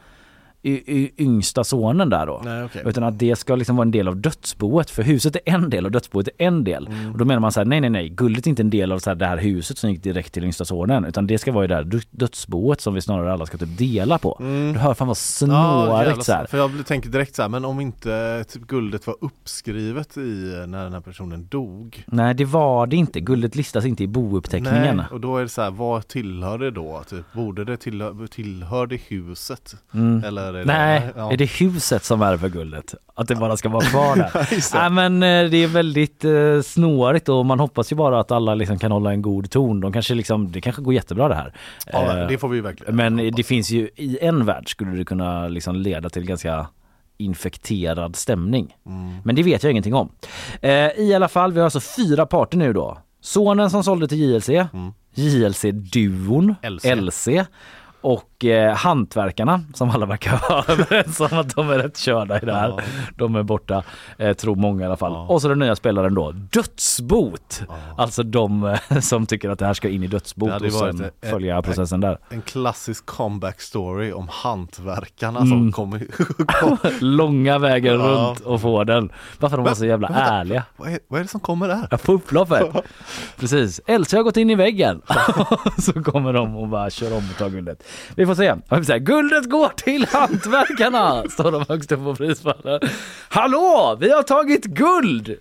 yngsta sonen där då. Nej, okej. Utan att det ska liksom vara en del av dödsboet. För huset är en del och dödsboet är en del. Mm. Och då menar man så här, nej nej nej, guldet är inte en del av så här, det här huset som gick direkt till yngsta sonen. Utan det ska vara det här dö- dödsboet som vi snarare alla ska typ dela på. Du hör fan vad snårigt jävlar, så här. För jag tänker direkt så här, men om inte typ guldet var uppskrivet i eh, när den här personen dog. Nej det var det inte. Guldet listas inte i bouppteckningen. Nej, och då är det så här, vad tillhör det då? Typ, borde det tillhör, tillhör det huset? Eller Mm. Nej, ja. är det huset som ärver guldet? Att det bara ska vara kvar där? Nej men eh, det är väldigt eh, snårigt och man hoppas ju bara att alla liksom kan hålla en god ton. De kanske liksom, det kanske går jättebra det här. Ja, Eh, det får vi verkligen Men hoppas. det finns ju, i en värld skulle det kunna liksom leda till ganska infekterad stämning. Mm. Men det vet jag ingenting om. Eh, I alla fall, vi har alltså fyra parter nu då. Sonen som sålde till JLC, JLC-duon, LC. LC och eh, hantverkarna som alla verkar vara överens om att de är rätt körda i det här. Ja. De är borta, eh, tror många i alla fall. Och så den nya spelaren då, Dödsbot. Alltså de eh, som tycker att det här ska in i dödsbot och sen en- följa en- processen där. En klassisk comeback story om hantverkarna Mm. som kommer... kom, Långa vägen Ja. runt och få den. Varför de var så jävla Vänta, ärliga. vad, är, vad är det som kommer där? Ja, på upploppet. Precis. Elsa har gått in i väggen. så kommer de och bara kör om och tar guldet. Vi får se. Jag säga, guldet går till hantverkarna! Står de högst upp på prispallen. Hallå! Vi har tagit guld!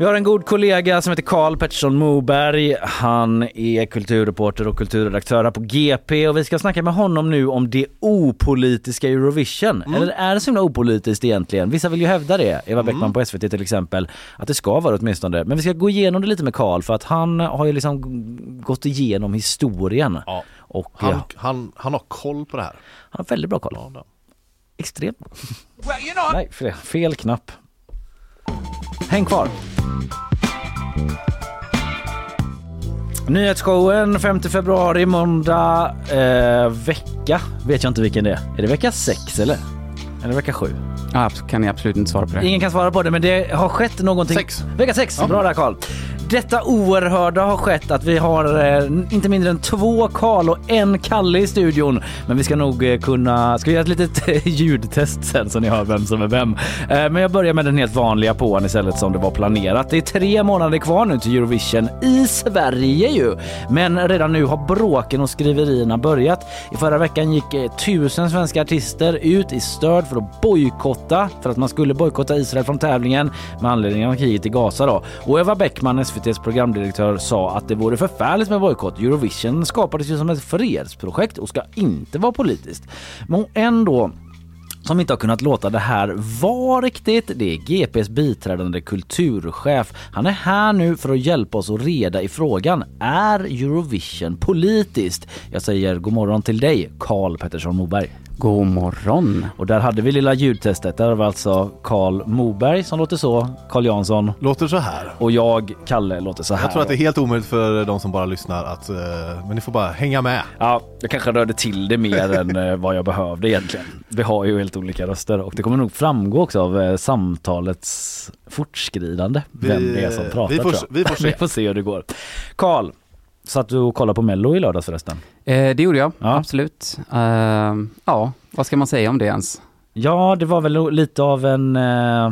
Vi har en god kollega som heter Karl Pettersson Moberg. Han är kulturreporter och kulturredaktör här på GP och vi ska snacka med honom nu om det opolitiska Eurovision. Eller är det så himla opolitiskt egentligen? Vissa vill ju hävda det. Eva Bäckman på SVT till exempel. Att det ska vara åtminstone. Men vi ska gå igenom det lite med Karl för att han har ju liksom gått igenom historien. Ja. Och Han, han, han, han har koll på det här. han har väldigt bra koll. Ja. Extremt. Nej, fel, fel knapp. Häng kvar. Nyhetsshowen 5 februari, måndag, eh, vecka. Vet jag inte vilken det är. Är det vecka 6 eller? Eller vecka 7? Ja, kan jag absolut inte svara på det. Ingen kan svara på det men det har skett någonting. Sex. Vecka 6, bra där Karl. Detta oerhörda har skett att vi har eh, inte mindre än två Karl och en Kalle i studion. Men vi ska nog eh, kunna, ska vi göra ett litet eh, ljudtest sen så ni hör vem som är vem. Eh, men jag börjar med den helt vanliga påan istället som det var planerat. Det är tre månader kvar nu till Eurovision i Sverige ju. Men redan nu har bråken och skriverierna börjat. I förra veckan gick eh, tusen svenska artister ut i stöd för att bojkotta, för att man skulle bojkotta Israel från tävlingen med anledning av kriget i Gaza då. Och Eva Bäckman, SVTs programdirektör, sa att det vore förfärligt med bojkott. Eurovision skapades ju som ett fredsprojekt och ska inte vara politiskt. Men ändå som inte har kunnat låta det här vara riktigt. Det är GPs biträdande kulturchef. Han är här nu för att hjälpa oss att reda i frågan. Är Eurovision politiskt? Jag säger god morgon till dig, Karl Pettersson Moberg. God morgon. Och där hade vi lilla ljudtestet. Där var alltså Karl Moberg som låter så, Karl Jansson Låter så här. och jag, Kalle, låter så här. Jag tror att det är helt omöjligt för de som bara lyssnar att, eh, men ni får bara hänga med. Ja, jag kanske rörde till det mer än eh, vad jag behövde egentligen. Vi har ju helt olika röster och det kommer nog framgå också av eh, samtalets fortskridande vem Vi- det är som pratar. vi får- tror jag. vi får se. vi får se hur det går. Karl, satt du och kollade på Mello i lördags förresten? Eh, det gjorde jag, Ja. absolut. Eh, ja, vad ska man säga om det ens? Ja, det var väl lite av en eh,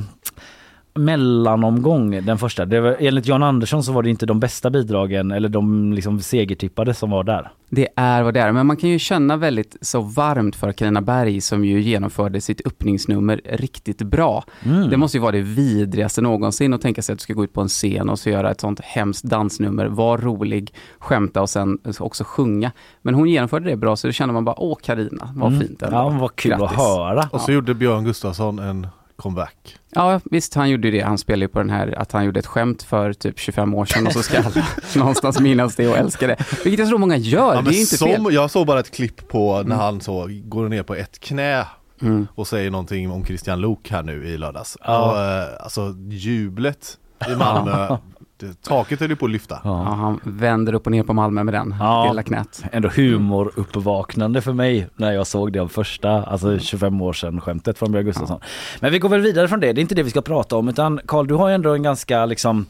mellanomgång den första. Det var, enligt Jan Andersson så var det inte de bästa bidragen eller de liksom segertippade som var där. Det är vad det är, men man kan ju känna väldigt så varmt för Carina Berg som ju genomförde sitt öppningsnummer riktigt bra. Mm. Det måste ju vara det vidrigaste någonsin att tänka sig att du ska gå ut på en scen och så göra ett sånt hemskt dansnummer, vara rolig, skämta och sen också sjunga. Men hon genomförde det bra så då känner man bara, åh Carina, vad Mm. fint. Ja, vad kul att Grattis. höra. Och så gjorde Björn Gustafsson en comeback. Ja, visst, han gjorde ju det. Han spelade ju på den här, att han gjorde ett skämt för typ 25 år sedan och så ska alla någonstans minnas det och älska det. Vilket jag tror många gör, Ja, det är inte som, fel. Jag såg bara ett klipp på när Mm. han så går ner på ett knä Mm. och säger någonting om Christian Lok här nu i lördags. Ja. Och, eh, alltså jublet i Malmö, taket höll ju på att lyfta. Ja, han vänder upp och ner på Malmö med den, Ja. lilla knät. ändå humoruppvaknande för mig när jag såg det första, alltså 25 år sedan skämtet från Björn Gustafsson. Men vi går väl vidare från det, det är inte det vi ska prata om utan Karl du har ju ändå en ganska liksom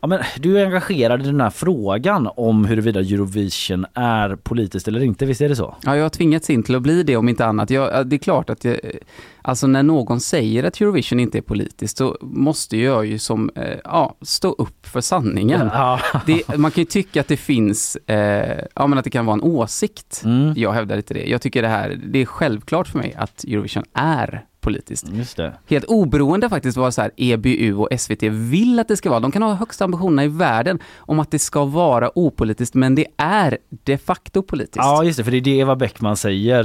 Ja, men du är engagerad i den här frågan om huruvida Eurovision är politiskt eller inte, visst är det så? Ja, jag har tvingats in till att bli det om inte annat. Jag, ja, det är klart att jag, alltså när någon säger att Eurovision inte är politiskt så måste jag ju som, eh, ja, stå upp för sanningen. Ja. Det, man kan ju tycka att det finns, eh, ja men att det kan vara en åsikt. Mm. Jag hävdar inte det. Jag tycker det här, det är självklart för mig att Eurovision är politiskt. Just det. Helt oberoende faktiskt vad så här EBU och SVT vill att det ska vara. De kan ha högsta ambitionerna i världen om att det ska vara opolitiskt, men det är de facto politiskt. Ja just det, för det är det Eva Bäckman säger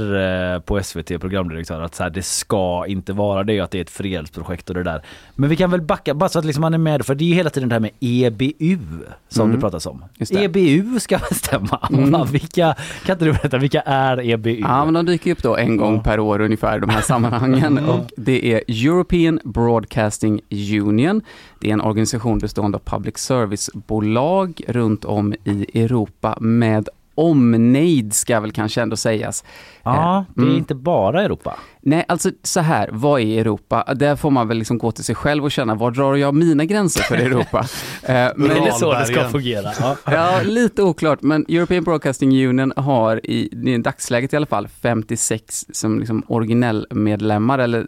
eh, på SVT, programdirektör, att så här, det ska inte vara det, att det är ett fredsprojekt och det där. Men vi kan väl backa, bara så att liksom man är med, för det är ju hela tiden det här med EBU som Mm. det pratas om. Det. EBU ska bestämma. Mm. Vilka, kan inte du berätta, vilka är EBU? Ja, men de dyker upp då en gång per år ungefär, de här sammanhangen. Och det är European Broadcasting Union. Det är en organisation bestående av public service-bolag runt om i Europa med omnejd ska väl kanske ändå sägas. Ja, det är Mm. inte bara Europa. Nej, alltså så här, vad är Europa? Där får man väl liksom gå till sig själv och känna, var drar jag mina gränser för Europa? Eh, men Det är så det ska fungera. Ja. Ja, lite oklart, men European Broadcasting Union har i, i dagsläget i alla fall 56 som liksom originellmedlemmar, eller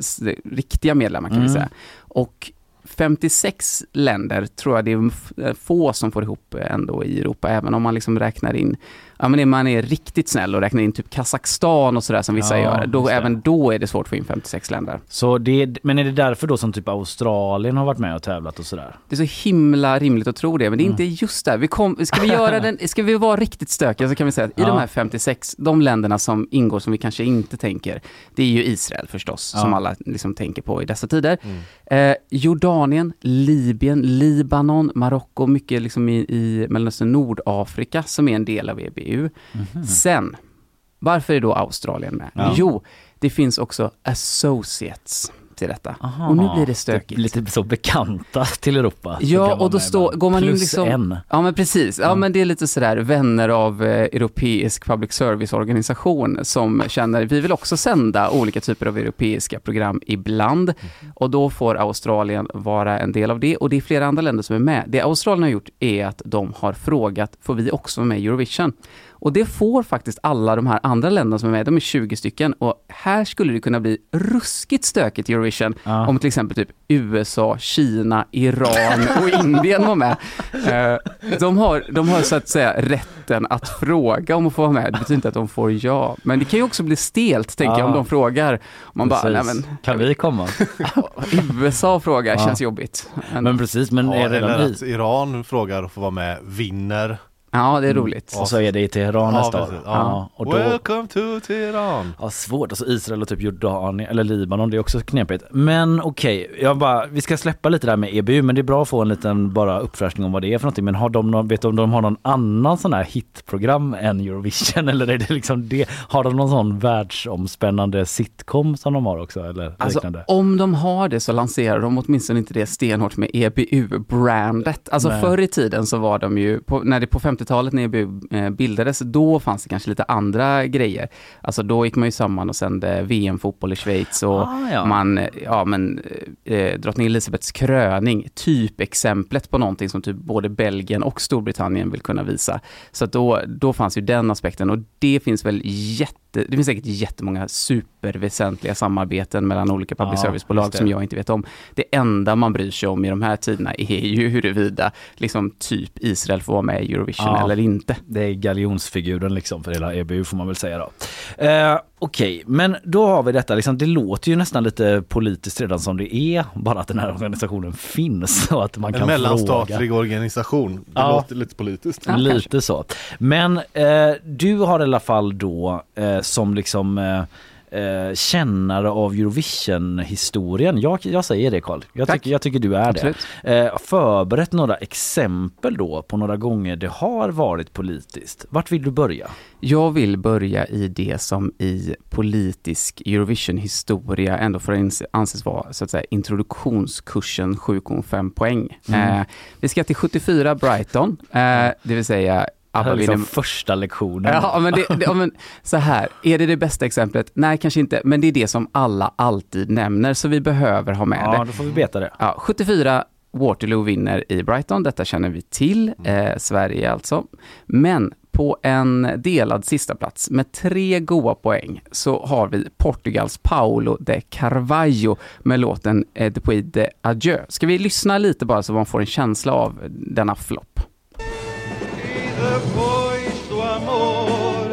riktiga medlemmar kan vi Mm. säga. Och 56 länder tror jag det är eh, få som får ihop eh, ändå i Europa, även om man liksom räknar in, ja men man är riktigt snäll och räknar in typ Kazakstan och sådär som vissa Ja, gör, då, även då är det svårt att få in 56 länder. Så det, men är det därför då som typ Australien har varit med och tävlat och sådär? Det är så himla rimligt att tro det, men det är Mm. inte just där. Vi kom, ska, vi göra den, ska vi vara riktigt stökiga så kan vi säga att i Ja. de här 56, de länderna som ingår som vi kanske inte tänker, det är ju Israel förstås, som Ja. Mm. alla liksom tänker på i dessa tider. Eh, Jordanien, Libyen, Libanon, Marocko, mycket liksom i, i Mellanöstern, Nordafrika som är en del av EBU. Sen, varför är då Australien med? Ja. Jo, det finns också associates till detta. Aha. Och nu blir det stökigt. Lite så bekanta till Europa. Ja, och då ibland. går man in Plus liksom... en. Ja, men precis. Ja, Ja. men det är lite sådär vänner av eh, europeisk public service-organisation som känner, vi vill också sända olika typer av europeiska program ibland. Mhm. Och då får Australien vara en del av det. Och det är flera andra länder som är med. Det Australien har gjort är att de har frågat, får vi också vara med i Eurovision? Och det får faktiskt alla de här andra länderna som är med, de är 20 stycken. Och här skulle det kunna bli ruskigt stökigt i Eurovision Ja. om till exempel typ USA, Kina, Iran och Indien var med. Eh, De har, de har så att säga rätten att fråga om att få vara med. Det betyder inte att de får ja. Men det kan ju också bli stelt, tänker jag, om Ja. de frågar. Man bara, nej Precis. men, Kan vi komma? USA frågar, Ja. känns jobbigt. Men, Men precis, men Ja, är redan eller att Iran frågar att få vara med, vinner. Ja, det är roligt. Och så är det i Teheran nästa år. Ja. Och då, Welcome to Teheran. ja, svårt, alltså Israel och typ Jordanien eller Libanon, det är också knepigt. Men okej, jag bara, vi ska släppa lite där med EBU, men det är bra att få en liten bara uppfräschning om vad det är för någonting. Men har de någon, vet du om de har någon annan sån här hitprogram än Eurovision eller är det liksom det? Har de någon sån världsomspännande sitcom som de har också eller Alltså, liknande? om de har det så lanserar de åtminstone inte det stenhårt med EBU-brandet. Alltså Nej. förr i tiden så var de ju, på, när det på 50-talet när EBU eh, bildades, då fanns det kanske lite andra grejer. Alltså då gick man ju samman och sände VM-fotboll i Schweiz och Ah, ja. man, ja men, eh, drottning Elisabeths kröning, typexemplet på någonting som typ både Belgien och Storbritannien vill kunna visa. Så då, då fanns ju den aspekten och det finns väl jätte, det finns säkert jättemånga superväsentliga samarbeten mellan olika public Ja, service-bolag som jag inte vet om. Det enda man bryr sig om i de här tiderna är ju huruvida liksom typ Israel får vara med i Eurovision Ja. eller inte. Det är galjonsfiguren liksom för hela EBU får man väl säga då. Eh, Okej, men då har vi detta, liksom, det låter ju nästan lite politiskt redan som det är, bara att den här organisationen finns och att man En kan mellanstatlig fråga. organisation. Det Ja. låter lite politiskt. Ja, Lite så. Men eh, du har i alla fall då eh, som liksom eh, eh, kännare av Eurovision-historien. Jag, jag säger det Karl. Jag, tycker, jag tycker du är Absolut. det. Eh, förberett några exempel då på några gånger det har varit politiskt. Vart vill du börja? Jag vill börja i det som i politisk Eurovision-historia ändå får anses vara så att säga introduktionskursen 7,5 poäng. Mm. Eh, vi ska till 74 Brighton, eh, det vill säga ABBA liksom vinner första lektionen. Ja, men, det, det, ja, men så här, är det det bästa exemplet? Nej, kanske inte, men det är det som alla alltid nämner, så vi behöver ha med ja, det. då får vi veta det. Ja, 74 Waterloo vinner i Brighton, detta känner vi till, eh, Sverige alltså. Men på en delad sista plats med tre goa poäng så har vi Portugals Paulo de Carvalho med låten eh, Depuis de Adieu. Ska vi lyssna lite bara så man får en känsla av denna flopp? Depois do amor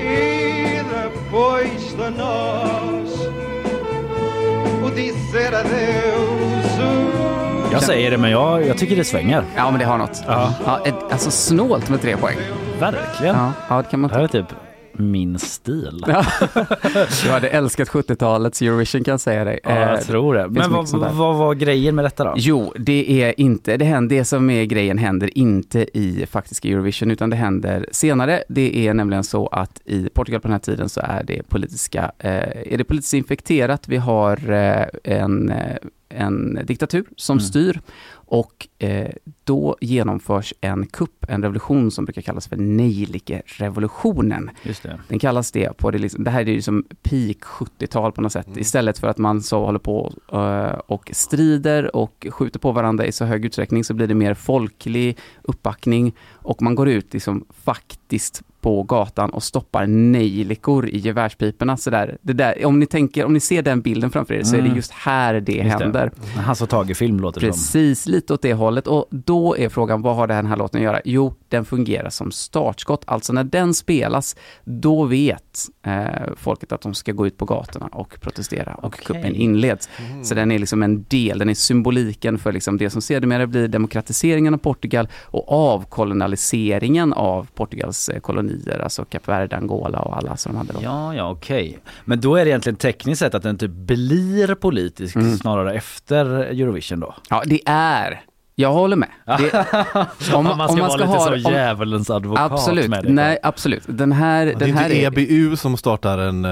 e depois de nós dizer adeus. Jag säger det, men jag, jag tycker det svänger. Ja, men det har något. Ja. Ja, ett- alltså snålt med tre poäng. Verkligen. Ja, ja det kan man Det här är typ min stil. Du hade älskat 70-talets Eurovision kan jag säga dig. Ja, jag Eh, tror det. Men vad, vad var grejen med detta då? Jo, det är inte, det, händer, det som är grejen händer inte i faktiska Eurovision utan det händer senare. Det är nämligen så att i Portugal på den här tiden så är det politiska, eh, är det politiskt infekterat. Vi har eh, en, en diktatur som Mm. styr och eh, då genomförs en kupp, en revolution som brukar kallas för Nejlike-revolutionen. Den kallas det på det, liksom, det här är ju som peak 70-tal på något sätt. Istället för att man så håller på eh, och strider och skjuter på varandra i så hög utsträckning så blir det mer folklig uppbackning och man går ut liksom faktiskt på gatan och stoppar nejlikor i gevärspiporna. Så där, det där, om, ni tänker, om ni ser den bilden framför er så är det Mm. just här det Just det. händer. Han så tag i film låter det som. Precis, lite åt det hållet. Och då är frågan, vad har den här låten att göra? Jo, den fungerar som startskott. Alltså när den spelas, då vet eh, folket att de ska gå ut på gatorna och protestera och Okej. kuppen inleds. Så den är liksom en del, den är symboliken för liksom det som sedermera blir demokratiseringen av Portugal och avkolonialiseringen av Portugals eh, kolonier, alltså Kap Verde, Angola och alla som de hade då. Ja, ja, okej. Men då är det egentligen tekniskt sett att den typ blir politisk Mm. snarare efter Eurovision då? Ja, det är Jag håller med. Det, Om man ska vara lite så djävulens advokat Absolut, med det. nej absolut. Den här, Det den är här inte är, EBU som startar en eh,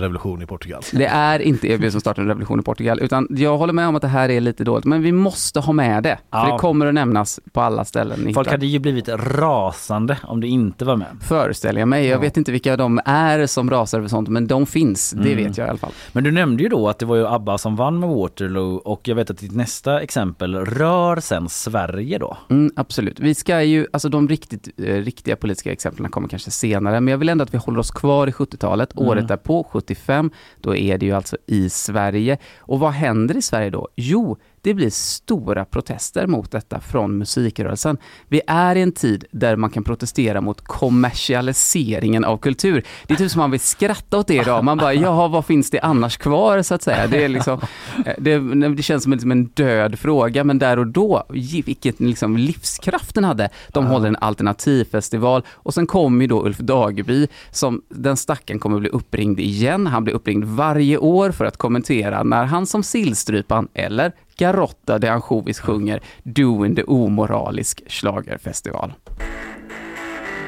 revolution i Portugal. det är inte EBU som startar en revolution i Portugal, utan jag håller med om att det här är lite dåligt, men vi måste ha med det. För Ja. det kommer att nämnas på alla ställen. Folk hade ju blivit rasande om det inte var med. Föreställer jag mig. Jag Ja. vet inte vilka de är som rasar över sånt, men de finns. Det Mm. vet jag i alla fall. Men du nämnde ju då att det var ju ABBA som vann med Waterloo och jag vet att ditt nästa exempel rör sen Sverige då. Mm, absolut. Vi ska ju, alltså de riktigt, eh, riktiga politiska exemplen kommer kanske senare, men jag vill ändå att vi håller oss kvar i 70-talet. Mm. Året därpå, 75, då är det ju alltså i Sverige. Och vad händer i Sverige då? Jo, det blir stora protester mot detta från musikrörelsen. Vi är i en tid där man kan protestera mot kommersialiseringen av kultur. Det är typ som man vill skratta åt det idag. Man bara, jaha, vad finns det annars kvar så att säga? Det, är liksom, eh, det, det känns som en, liksom en död fråga, men där och då, vilket liksom livskraft den hade. De håller en alternativfestival och sen kommer ju då Ulf Dageby, som den stacken kommer bli uppringd igen. Han blir uppringd varje år för att kommentera när han som Sillstrypan eller Garotta de Ansjovis sjunger Doing the omoralisk schlagerfestival.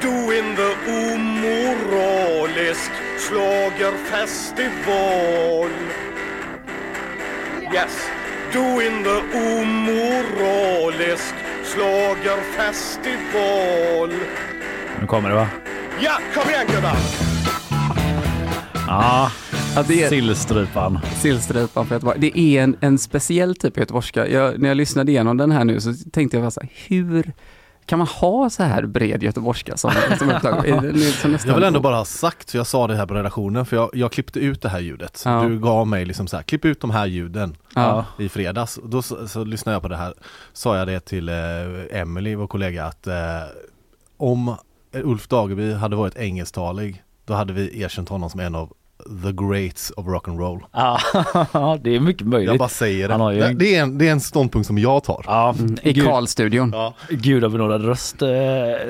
Doing the omoralisk schlagerfestival Yes, doing the omoralisk schlagerfestival Nu kommer det va? Ja, kom igen gubbar! Ja, Ja, det är- sillstrypan. Sillstrypan för Göteborg. Det är en, en speciell typ av göteborgska. Jag, när jag lyssnade igenom den här nu så tänkte jag bara så här, hur kan man ha så här bred göteborgska som, som upptag? Jag vill ändå bara ha sagt, för jag sa det här på redaktionen, för jag, jag klippte ut det här ljudet. Ja. Du gav mig liksom så här, klipp ut de här ljuden Ja. i fredags. Då så, så lyssnade jag på det här, sa jag det till eh, Emily, vår kollega, att eh, om Ulf Dageby hade varit engelsktalig, då hade vi erkänt honom som en av the greats of rock'n'roll. Ja, det är mycket möjligt. Jag bara säger Han har ju det. en- Det är, en, det är en ståndpunkt som jag tar. Ja, I gud, Karlstudion. Ja. gudabenådad röst eh,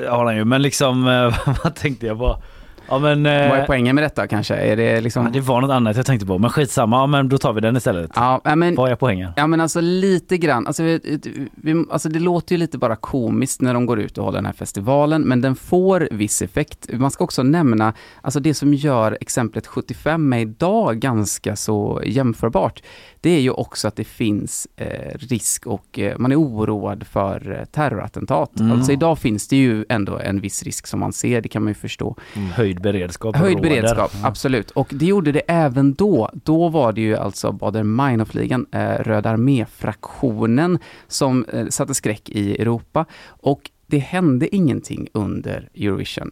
har han ju. Men liksom, vad tänkte jag på? Ja men... Eh, Vad är poängen med detta kanske? Är det liksom... ja, det var något annat jag tänkte på. Men skitsamma, ja, men då tar vi den istället. Ja, ja, men, Vad är poängen? ja men alltså lite grann, alltså, vi, vi, alltså det låter ju lite bara komiskt när de går ut och håller den här festivalen, men den får viss effekt. Man ska också nämna, alltså det som gör exemplet 75 med idag ganska så jämförbart, det är ju också att det finns eh, risk och eh, man är oroad för eh, terrorattentat. Mm. Alltså idag finns det ju ändå en viss risk som man ser, det kan man ju förstå. Höjd beredskap. Höjd råder. beredskap, absolut. Och det gjorde det även då. Då var det ju alltså Baader-Meinhof-ligan, eh, Röda armé-fraktionen, som eh, satte skräck i Europa. Och det hände ingenting under Eurovision.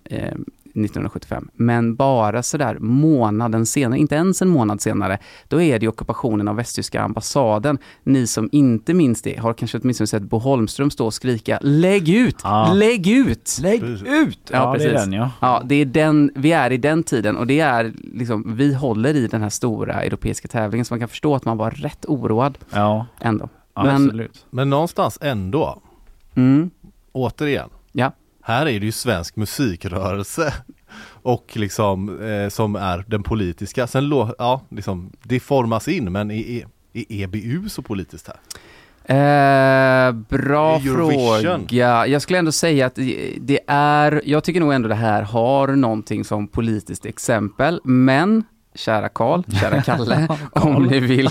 Eh, 1975. Men bara sådär månaden senare, inte ens en månad senare, då är det ockupationen av västtyska ambassaden. Ni som inte minns det har kanske åtminstone sett Bo Holmström stå och skrika Lägg ut! Ja. Lägg ut! Lägg ut! Ja, det är den ja. Ja, det är den, vi är i den tiden och det är liksom, vi håller i den här stora europeiska tävlingen så man kan förstå att man var rätt oroad Ja, ändå. ja Men- absolut. Men någonstans ändå, Mm, återigen, ja. Här är det ju svensk musikrörelse och liksom eh, som är den politiska. Sen lå, ja, liksom, det formas in men är, är, är EBU så politiskt här? Eh, bra Eurovision. fråga. Jag skulle ändå säga att det är, jag tycker nog ändå det här har någonting som politiskt exempel, men kära Karl, kära Kalle, om ni vill,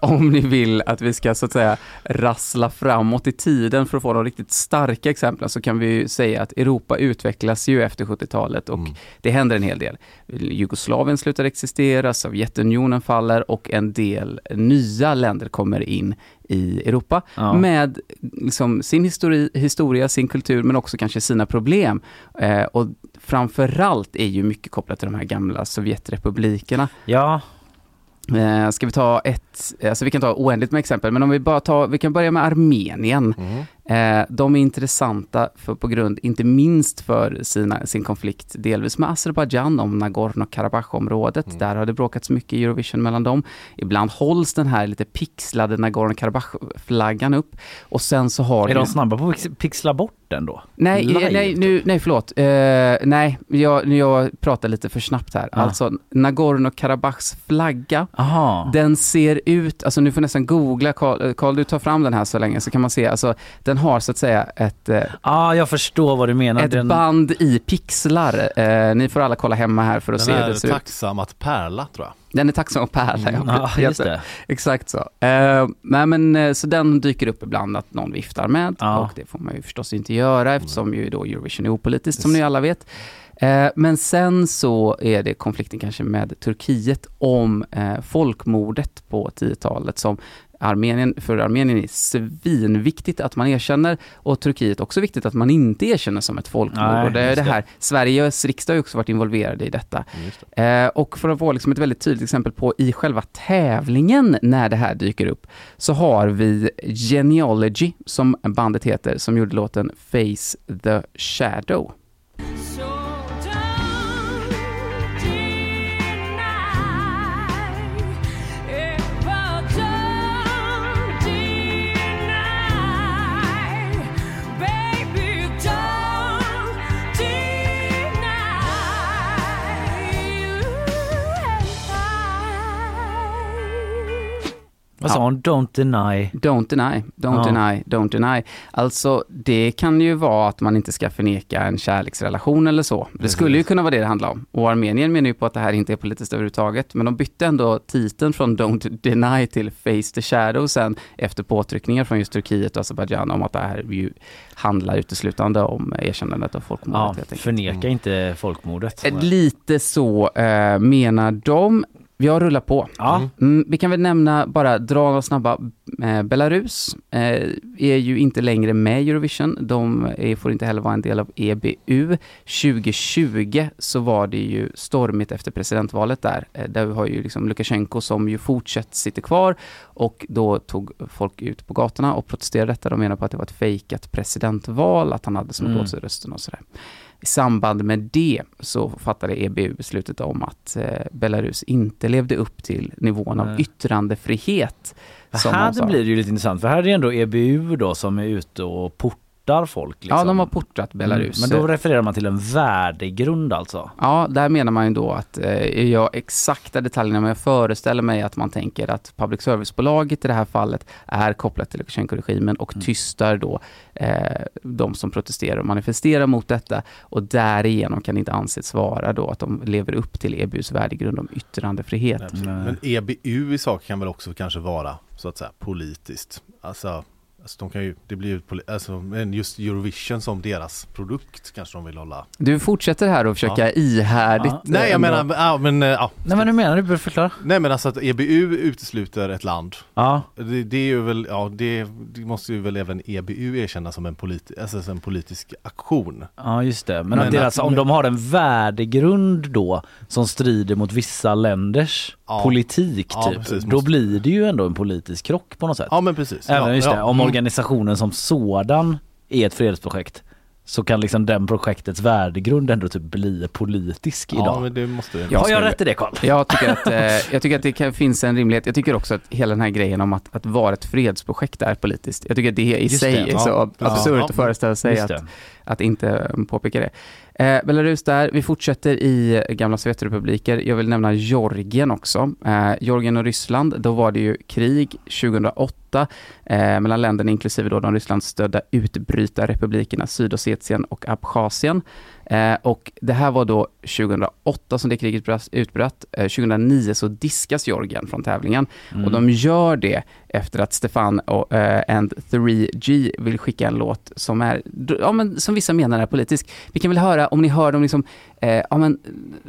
om ni vill att vi ska så att säga rassla framåt i tiden för att få de riktigt starka exemplen så kan vi ju säga att Europa utvecklas ju efter 70-talet och det händer en hel del. Jugoslavien slutar existera, Sovjetunionen faller och en del nya länder kommer in i Europa Ja. med liksom sin histori, historia, sin kultur men också kanske sina problem. Eh, och framförallt är ju mycket kopplat till de här gamla Sovjetrepublikerna. Ja, Eh, ska vi ta ett, alltså vi kan ta oändligt med exempel, men om vi bara tar, vi kan börja med Armenien. Eh, de är intressanta för, på grund, inte minst för sina, sin konflikt delvis med Azerbajdzjan om Nagorno-Karabach-området. Där har det bråkats mycket i Eurovision mellan dem. Ibland hålls den här lite pixlade Nagorno-Karabach-flaggan upp och sen så har är de snabba på att pix- pixla bort den då? Nej, Live, eh, nej, typ. nu, nej förlåt. Eh, nej, jag, jag pratar lite för snabbt här. Ah. Alltså Nagorno-Karabachs flagga, Aha. den ser ut, alltså nu får nästan googla, Karl, eh, Karl du tar fram den här så länge så kan man se, alltså den har så att säga ett, Ja, jag förstår vad du menar. ett den... band i pixlar. Eh, ni får alla kolla hemma här för att Den se hur är det ser ut. tacksam att pärla tror jag. Den är tacksam att pärla, ja. Ja, just det. Exakt så. Eh, nej men eh, så den dyker upp ibland att någon viftar med Ja. och det får man ju förstås inte göra eftersom ju då Eurovision är opolitiskt som ni alla vet. Eh, men sen så är det konflikten kanske med Turkiet om eh, folkmordet på 10-talet som Armenien, för Armenien är svinviktigt att man erkänner och Turkiet också viktigt att man inte erkänner som ett folkmord. Och det är det det. här, Sveriges riksdag har också varit involverade i detta. Eh, och för att få liksom ett väldigt tydligt exempel på i själva tävlingen när det här dyker upp, så har vi Genealogy, som bandet heter, som gjorde låten Face the Shadow. Vad sa hon? Don't deny. Don't deny, don't Ja. deny, don't deny. Alltså, det kan ju vara att man inte ska förneka en kärleksrelation eller så. Det skulle ju kunna vara det det handlar om. Och Armenien menar ju på att det här inte är politiskt överhuvudtaget. Men de bytte ändå titeln från Don't deny till Face the Shadow sen efter påtryckningar från just Turkiet och Azerbajdzjan om att det här ju handlar uteslutande om erkännandet av folkmordet. Ja, förneka inte folkmordet. Eh, Lite så eh, menar de. Jag rullar på. Ja. Mm, vi kan väl nämna, bara dra några snabba, eh, Belarus eh, är ju inte längre med i Eurovision. De är, får inte heller vara en del av EBU. 2020 så var det ju stormigt efter presidentvalet där. Eh, där vi har ju liksom Lukasjenko som ju fortsatt sitter kvar och då tog folk ut på gatorna och protesterade detta. De menar på att det var ett fejkat presidentval, att han hade snott Mm. åt sig rösten och sådär. I samband med det så fattade EBU beslutet om att eh, Belarus inte levde upp till nivån av yttrandefrihet. som här blir det ju lite intressant för här är det ändå EBU då som är ute och portar folk. Liksom. Ja, de har portat Belarus. Mm, men då refererar man till en värdegrund alltså. Ja, där menar man ju då att, eh, jag exakta detaljerna, men jag föreställer mig att man tänker att public service-bolaget i det här fallet är kopplat till Lukasjenko-regimen och tystar då eh, de som protesterar och manifesterar mot detta och därigenom kan det inte anses vara då att de lever upp till EBUs värdegrund om yttrandefrihet. Men EBU i sak kan väl också kanske vara så att säga politiskt. Alltså Alltså de kan ju, det blir ju alltså, men just Eurovision som deras produkt kanske de vill hålla. Du fortsätter här och försöka Ja. ihärdigt... Ja. Nej jag ändå- menar, ja men eh, ja. Nej men hur menar du? Behöver förklara. Nej men alltså att EBU utesluter ett land. Ja. Det, det är ju väl, ja det, det måste ju väl även EBU erkänna som en, politi- alltså, som en politisk aktion. Ja just det, men, Men att deras, att- om de har en värdegrund då som strider mot vissa länders Ja. politik Ja, typ, precis, då måste- blir det ju ändå en politisk krock på något sätt. Ja men precis. Även ja, just det, om. Organisationen som sådan är ett fredsprojekt så kan liksom den projektets värdegrund ändå typ bli politisk Ja idag. men det måste det. Ja, har jag rätt i det Karl? Jag tycker att, eh, jag tycker att det kan, finns en rimlighet. Jag tycker också att hela den här grejen om att, att vara ett fredsprojekt är politiskt. Jag tycker att det i Just sig det, är ja. så Ja. absurt Ja. att föreställa sig att att inte påpeka det. Eh, Belarus där, vi fortsätter i gamla Sovjetrepubliker. Jag vill nämna Georgien också. Eh, Georgien och Ryssland, då var det ju krig 2008 eh, mellan länderna inklusive då de Rysslandsstödda utbrytarrepublikerna Sydossetien och Abchazien. Eh, och det här var då 2008 som det kriget utbröt. Eh, 2009 så diskas Georgien från tävlingen Mm. och de gör det efter att Stefan och eh, and 3G vill skicka en låt som är, ja men som vissa menar är politisk. Vi kan väl höra om ni hör de liksom, eh, ja men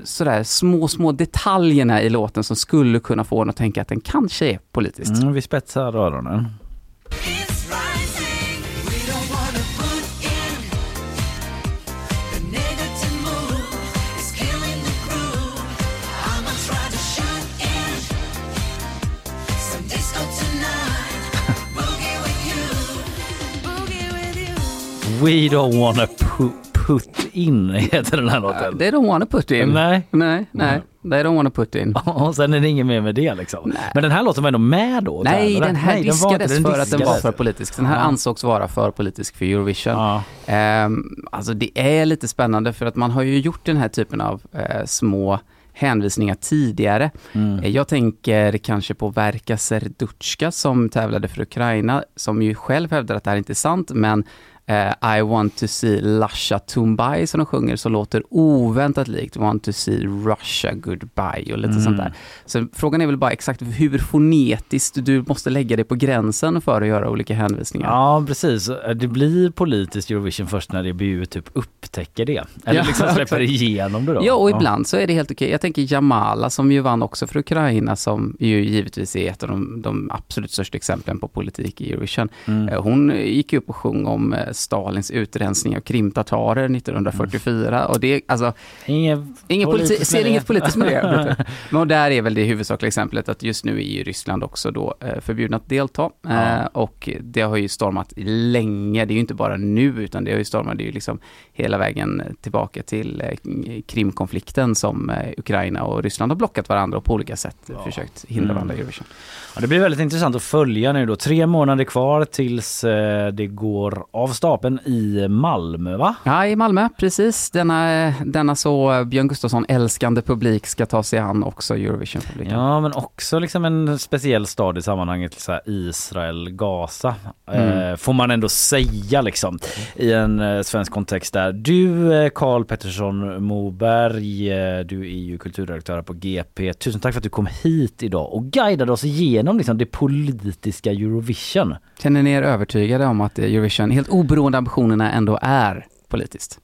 sådär små, små detaljerna i låten som skulle kunna få en att tänka att den kanske är politisk. Mm, vi spetsar öronen. We don't wanna pu- put in heter den här låten. They don't wanna put in. Nej. Nej, nej. They don't wanna put in. Och sen är det inget mer med det liksom. Men den här låten var ändå med då? Nej, den här var inte- diskades den för att den var diskades. för politisk. Den här Ja. ansågs vara för politisk för Eurovision. Ja. Ehm, alltså det är lite spännande för att man har ju gjort den här typen av eh, små hänvisningar tidigare. Mm. Eh, Jag tänker kanske på Verka Serdutska som tävlade för Ukraina, som ju själv hävdar att det här inte är sant, men I want to see Lasha Tumbai som de sjunger, så låter oväntat likt Want to see Russia goodbye och lite Mm. sånt där. Så frågan är väl bara exakt hur fonetiskt du måste lägga dig på gränsen för att göra olika hänvisningar. Ja precis, det blir politiskt Eurovision först när EBU typ upptäcker det. Eller Ja, liksom släpper exakt. igenom det då. Ja, och ibland så är det helt okej. Jag tänker Jamala som ju vann också för Ukraina, som ju givetvis är ett av de, de absolut största exemplen på politik i Eurovision. Mm. Eh, Hon gick upp och sjöng om eh, Stalins utrensning av krimtatarer 1944 och det, alltså, Inget Ingen politi- ser inget politiskt med det. Men där är väl det huvudsakliga exemplet att just nu är ju Ryssland också då eh, förbjudna att delta. Ja. Eh, och det har ju stormat länge, det är ju inte bara nu utan det har ju stormat det ju liksom hela vägen tillbaka till eh, Krimkonflikten som Ukraina och Ryssland har blockat varandra och på olika sätt Ja. försökt hindra Mm. varandra i Eurovision. Ja, det blir väldigt intressant att följa nu då. Tre månader kvar tills det går av stapeln i Malmö va? Ja, i Malmö, precis. Denna, denna så Björn Gustafsson älskande publik ska ta sig an också Eurovision-publiken. Ja men också liksom en speciell stad i sammanhanget så Israel, Gaza. Mm. Eh, får man ändå säga liksom i en eh, svensk kontext där. Du eh, Karl Pettersson Moberg, eh, du är ju kulturredaktör på GP. Tusen tack för att du kom hit idag och guidade oss igenom liksom det politiska Eurovision. Känner ni er övertygade om att Eurovision, helt oberoende ambitionerna, ändå är politiskt?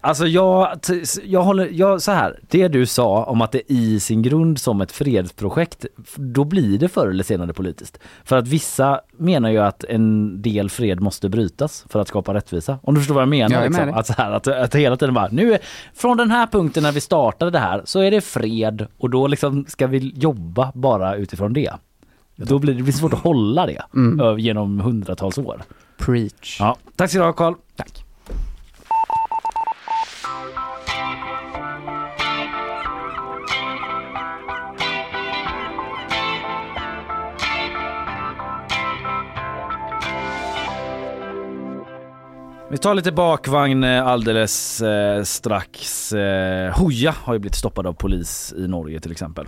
Alltså jag, jag håller, jag, så här, det du sa om att det i sin grund som ett fredsprojekt, då blir det förr eller senare politiskt. För att vissa menar ju att en del fred måste brytas för att skapa rättvisa. Om du förstår vad jag menar? Jag liksom. att, så här, att, att hela tiden bara, nu från den här punkten när vi startade det här så är det fred och då liksom ska vi jobba bara utifrån det. Då blir det, blir svårt att hålla det Mm. genom hundratals år. Preach. Ja, tack så du ha Karl. Tack. Vi tar lite bakvagn eh, alldeles eh, strax. Eh, Hoja har ju blivit stoppad av polis i Norge till exempel.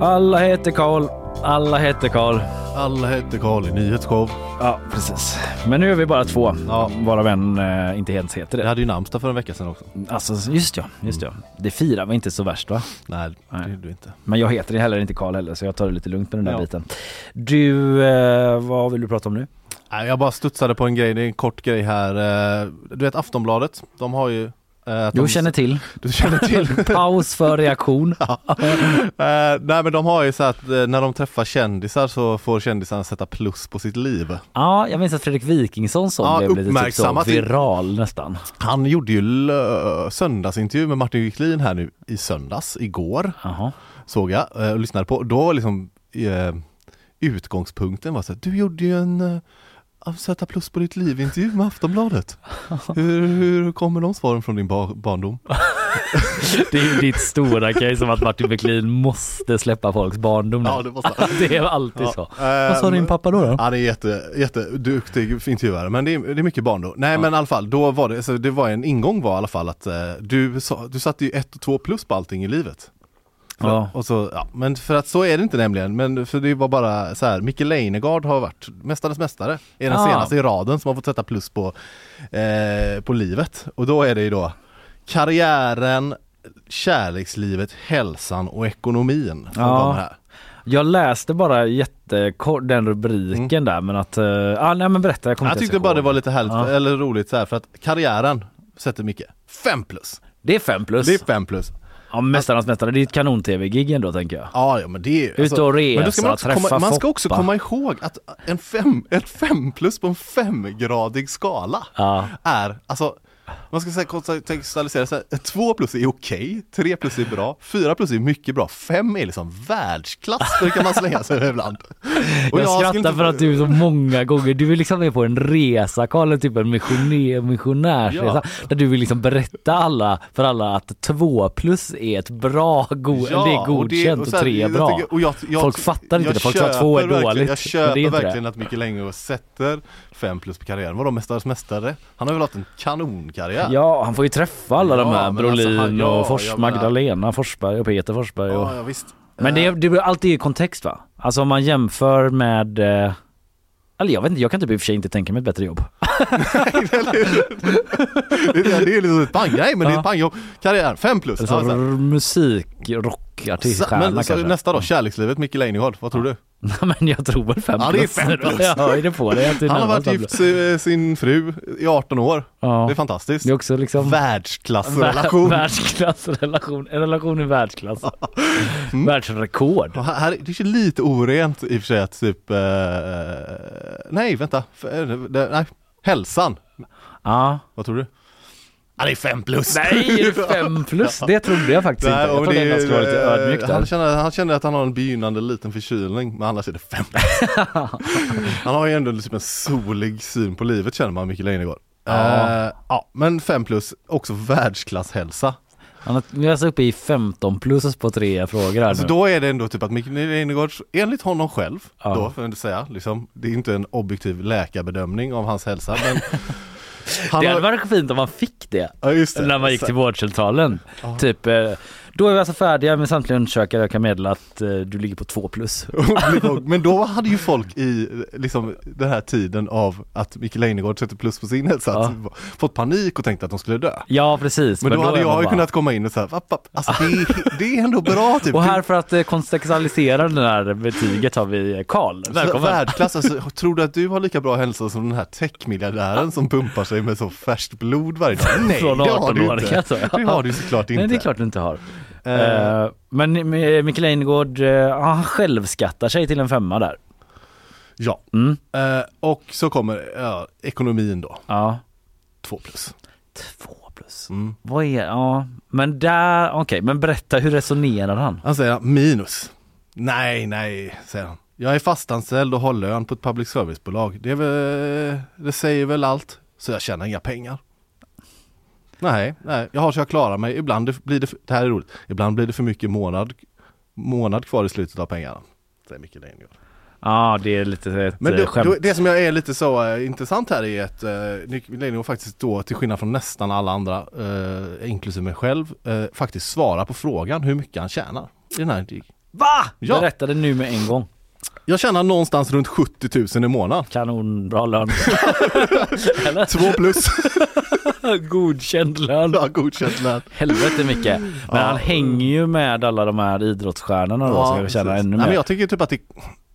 Alla heter Karl, alla heter Karl. Alla heter Karl i nyhetsshow. Ja, precis. Men nu är vi bara två, Ja. varav en eh, inte helt heter Jag det. hade ju namnsdag för en vecka sedan också. Alltså, just ja, just ja. Det firar vi inte så värst va? Nej, det gjorde du inte. Men jag heter heller inte Karl heller så jag tar det lite lugnt med den där Ja. biten. Du, eh, vad vill du prata om nu? Jag bara studsade på en grej, det är en kort grej här. Eh, Du vet Aftonbladet, de har ju... eh, att Du de- känner till. Du känner till? Paus för reaktion. Eh, nej men de har ju så att eh, när de träffar kändisar så får kändisarna sätta plus på sitt liv. Ja, jag minns att Fredrik Wikingsson som Ja, blev lite typ så viral nästan. Han gjorde ju söndagsintervju med Martin Wiklin här nu i söndags, igår. Jaha. Såg jag eh, och lyssnade på. Då var liksom utgångspunkten var så att du gjorde ju en sätta plus på ditt liv intervju med Aftonbladet. hur, hur kommer de svaren från din bar- barndom? Det är ju ditt stora case om att Martin Wiklin måste släppa folks barndom nu. Ja, det måste. Det är alltid så. Eh, Vad sa din pappa då? då? Han är jätte, jätteduktig intervjuare men det är, det är mycket barn då. Nej men i alla fall, då var det, så det var en ingång var i alla fall att eh, du, sa, du satte ju ett och två plus på allting i livet. Ja. och så, ja, men för att så är det inte nämligen, men för det var bara så här, Micke Leijnegard har varit Mästarnas Mästare, är den Ah. senaste i raden som har fått sätta plus på, eh, på livet. Och då är det ju då karriären, kärlekslivet, hälsan och ekonomin som Ja. här. Jag läste bara jättekort den rubriken där men att, uh, ah, nej men berätta jag kommer Jag tyckte bara det var lite härligt, Ja. eller roligt så här för att karriären sätter Micke 5 plus. Det är fem plus. Det är 5 plus. Ja, Mästarnas Mästare, det är ett kanon-tv-gig ändå tänker jag. Ja, ja men det är. Ut och resa, men då ska man, också träffa komma, man ska också Foppa. komma ihåg att en fem, ett 5 plus på en femgradig skala Ja. är, alltså man ska säga kontextualisera så här, 2 plus är okej, 3 plus är bra, 4 plus är mycket bra, 5 är liksom världsklass brukar man slänga sig ibland. Och jag skulle skrattar inte- för att du så många gånger, du är liksom med på en resa Karl, typ en missioner, missionärsresa. Där du vill liksom berätta alla, för alla att två plus är ett bra, go- det är och godkänt och, så här, tre är jag bra. tycker- och jag- jag- folk fattar inte jag det, folk tror att två är köper verkligen- dåligt. Jag köper det är verkligen det. att Micke Leijnegård sätter 5 plus på karriären. Vadå Mästarnas Mästare? Han har väl haft en kanonkarriär? Ja, han får ju träffa alla de Ja, här, men alltså, Brolin han- ja, och Fors, Magdalena Forsberg och Peter Forsberg. Och... Ja, ja visst. Men det, är- det blir alltid i kontext va? Alltså om man jämför med eh, eller jag vet inte, jag kan typ i och för sig inte tänka mig ett bättre jobb. det, är, det är liksom ett pang, nej men det är Ja. ett pangjobb. Karriär, 5 plus. Alltså Ja, så här. musik, men så kanske. nästa då, kärlekslivet, Micke Leijnegård, vad tror du? men jag tror väl fem Ja det är plus. 5 plus. Jag hör ju det på det är Han har varit gift sin fru i 18 år. Ja. Det är fantastiskt. Det är också liksom Världsklassrelation. Vär- Världsklassrelation, en relation i världsklass. Mm. Världsrekord. Och här, det är lite orent i och för sig att typ, eh, nej vänta, eh, nej, hälsan. Ja. Vad tror du? Ja det är 5 plus. Nej, är det fem plus? Det trodde jag faktiskt inte. Jag trodde det skulle vara lite är, ödmjukt han, känner, han känner att han har en begynnande liten förkylning, men annars är det 5 Han har ju ändå liksom en solig syn på livet känner man, Micke Leijnegård. Ja. Eh, ja, men 5 plus, också världsklasshälsa. Han är, alltså uppe i 15 plus på tre frågor här Alltså nu. då är det ändå typ att Micke Leijnegård, enligt honom själv, Ja. då får jag inte säga, liksom, det är inte en objektiv läkarbedömning av hans hälsa, men han det hade varit fint om man fick det. Ja, det. När man gick till vårdcentralen. Typ, eh, då är vi alltså färdiga med samtliga undersökare. Jag kan meddela att eh, du ligger på två plus. Men då hade ju folk i liksom den här tiden av att Micke Leijnegård sätter plus på sin hälsa Ja. fått panik och tänkt att de skulle dö. Ja precis. Men, då, hade är man jag ju bara- kunnat komma in och säga, "Vapp, vapp, alltså det, är- det är ändå bra typ. Och här för att eh, kontextualisera det här betyget har vi eh, Karl. Välkommen. Världsklass, alltså, tror du att du har lika bra hälsa som den här techmiljardären som pumpar sig med så färskt blod varje dag? Nej, Från det har du 18-åringar inte. så, ja. Det har du såklart inte. Nej det är klart du inte har. Eh. Men Micke Leijnegård, eh, han självskattar sig till en femma där. Ja, Mm. Eh, och så kommer ja, ekonomin då, Ja. två plus. Två plus. Mm. Vad är, ja, men där, okej, men berätta hur resonerar han? Han säger minus. Nej, nej, säger han. Jag är fastanställd och har lön på ett public service-bolag. Det, väl, det säger väl allt. Så jag tjänar inga pengar. Nej, nej, jag har så jag klarar mig. Ibland det- blir det, det här är roligt, ibland blir det för mycket månad, månad kvar i slutet av pengarna. Säger Micke Leijnegård. Ja, det är lite ett Men eh, då, skämt. det som jag är lite så eh, intressant här är att uh, Nick Leijnegård faktiskt då, till skillnad från nästan alla andra, uh, inklusive mig själv, eh, faktiskt svarar på frågan hur mycket han tjänar i den här. Va? Ja. Berätta det nu med en gång. Jag tjänar någonstans runt 70 000 i månaden. Kanonbra lön. Två plus. Godkänd lön. Ja, godkänd lön. Helvete mycket. Men Ja. han hänger ju med alla de här idrottsstjärnorna då som jag tjänar precis. ännu Nej, men mer. jag tycker typ att det,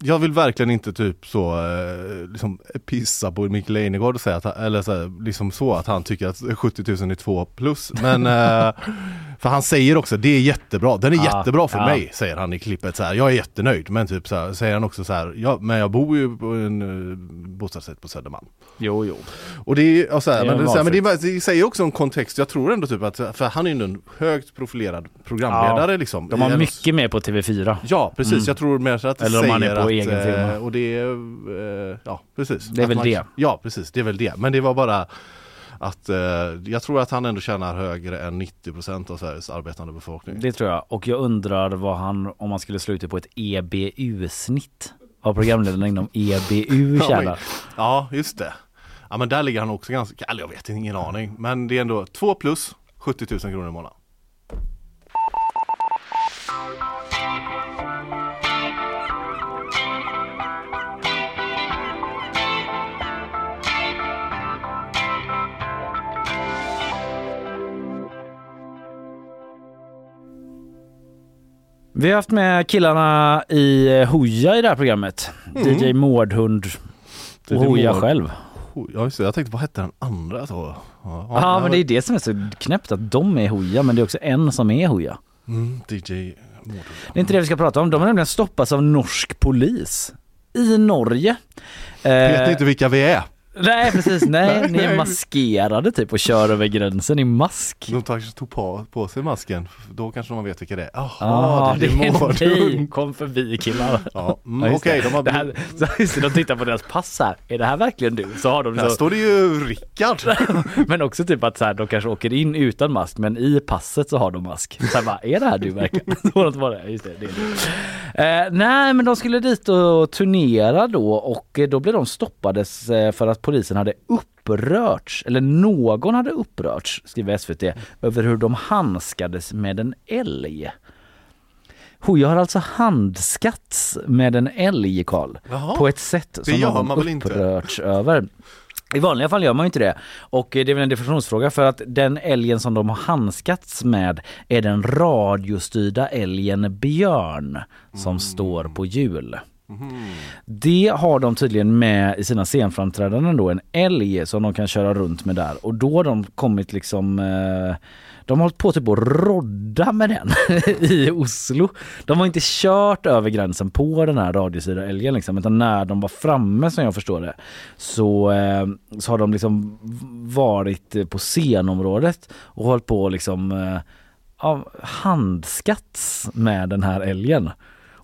jag vill verkligen inte typ så eh, liksom pissa på Mikael Leijnegard och säga att, eller så här, liksom så att han tycker att 70 000 är två plus. Men eh, för han säger också det är jättebra, den är Ja, jättebra för ja. mig säger han i klippet så här. Jag är jättenöjd men typ så här, säger han också så här, ja men jag bor ju på en uh, bostadsrätt på Södermalm. Jo, jo. Och det är, och så här, Det är men, det, så här, men det, är- det säger också en kontext, jag tror ändå typ att, för han är ju en högt profilerad programledare Ja, liksom. De har I mycket mer på TV4. Ja precis, Mm. jag tror mer så att det Eller om man är på att, egen firma. eh, och det är, eh, ja precis. Det är Att väl man, det. Ja precis, det är väl det. Men det var bara att eh, jag tror att han ändå tjänar högre än 90% av Sveriges arbetande befolkning. Det tror jag. Och jag undrar vad han, om man skulle slå ut det på ett EBU-snitt. Vad programledarna inom EBU tjänar. Ja just det. Ja men där ligger han också ganska, eller jag vet ingen aning. Men det är ändå 2 plus 70 000 kronor i månaden. Vi har haft med killarna i eh, Hooja i det här programmet. Mm. DJ Mårdhund och DJ Hooja Mård. själv. Ja just det, jag tänkte vad hette den andra så? Ja, Ja men det är det som är så knäppt att de är Hooja men det är också en som är Hooja. mm, DJ Mård. Det är inte det vi ska prata om. De har nämligen stoppats av norsk polis. I Norge. Vet Eh, ni inte vilka vi är? Nej precis, nej ni är maskerade typ och kör över gränsen i mask. De kanske tog på, på sig masken, då kanske de vet vilka det är. Jaha, Ah, det är Mård. ni, kom förbi killar. Ja, mm, Ja, okej, det. de har det här, så, just det, de tittar på deras pass här, är det här verkligen du? Så har de Här så, står det ju Rickard. men också typ att så här, de kanske åker in utan mask men i passet så har de mask. Så här, bara, är det här du verkligen? Så det bara det. Just det, det är det. Eh, nej men de skulle dit och turnera då och eh, då blev de stoppades eh, för att polisen hade upprörts, eller någon hade upprörts, skriver SVT, över hur de handskades med en älg. Hooja har alltså handskats med en älg, Karl. På ett sätt som någon upprörts över. I vanliga fall gör man ju inte det. Och eh, det är väl en definitionsfråga för att den älgen som de har handskats med är den radiostyrda älgen Björn som Mm. står på hjul. Det har de tydligen med i sina scenframträdanden då, en älg som de kan köra runt med där och då har de kommit liksom eh, de har hållit på typ att rodda med den i Oslo. De har inte kört över gränsen på den här radiostyrda älgen liksom, utan när de var framme som jag förstår det så, eh, så har de liksom varit på scenområdet och hållit på liksom eh, handskats med den här älgen.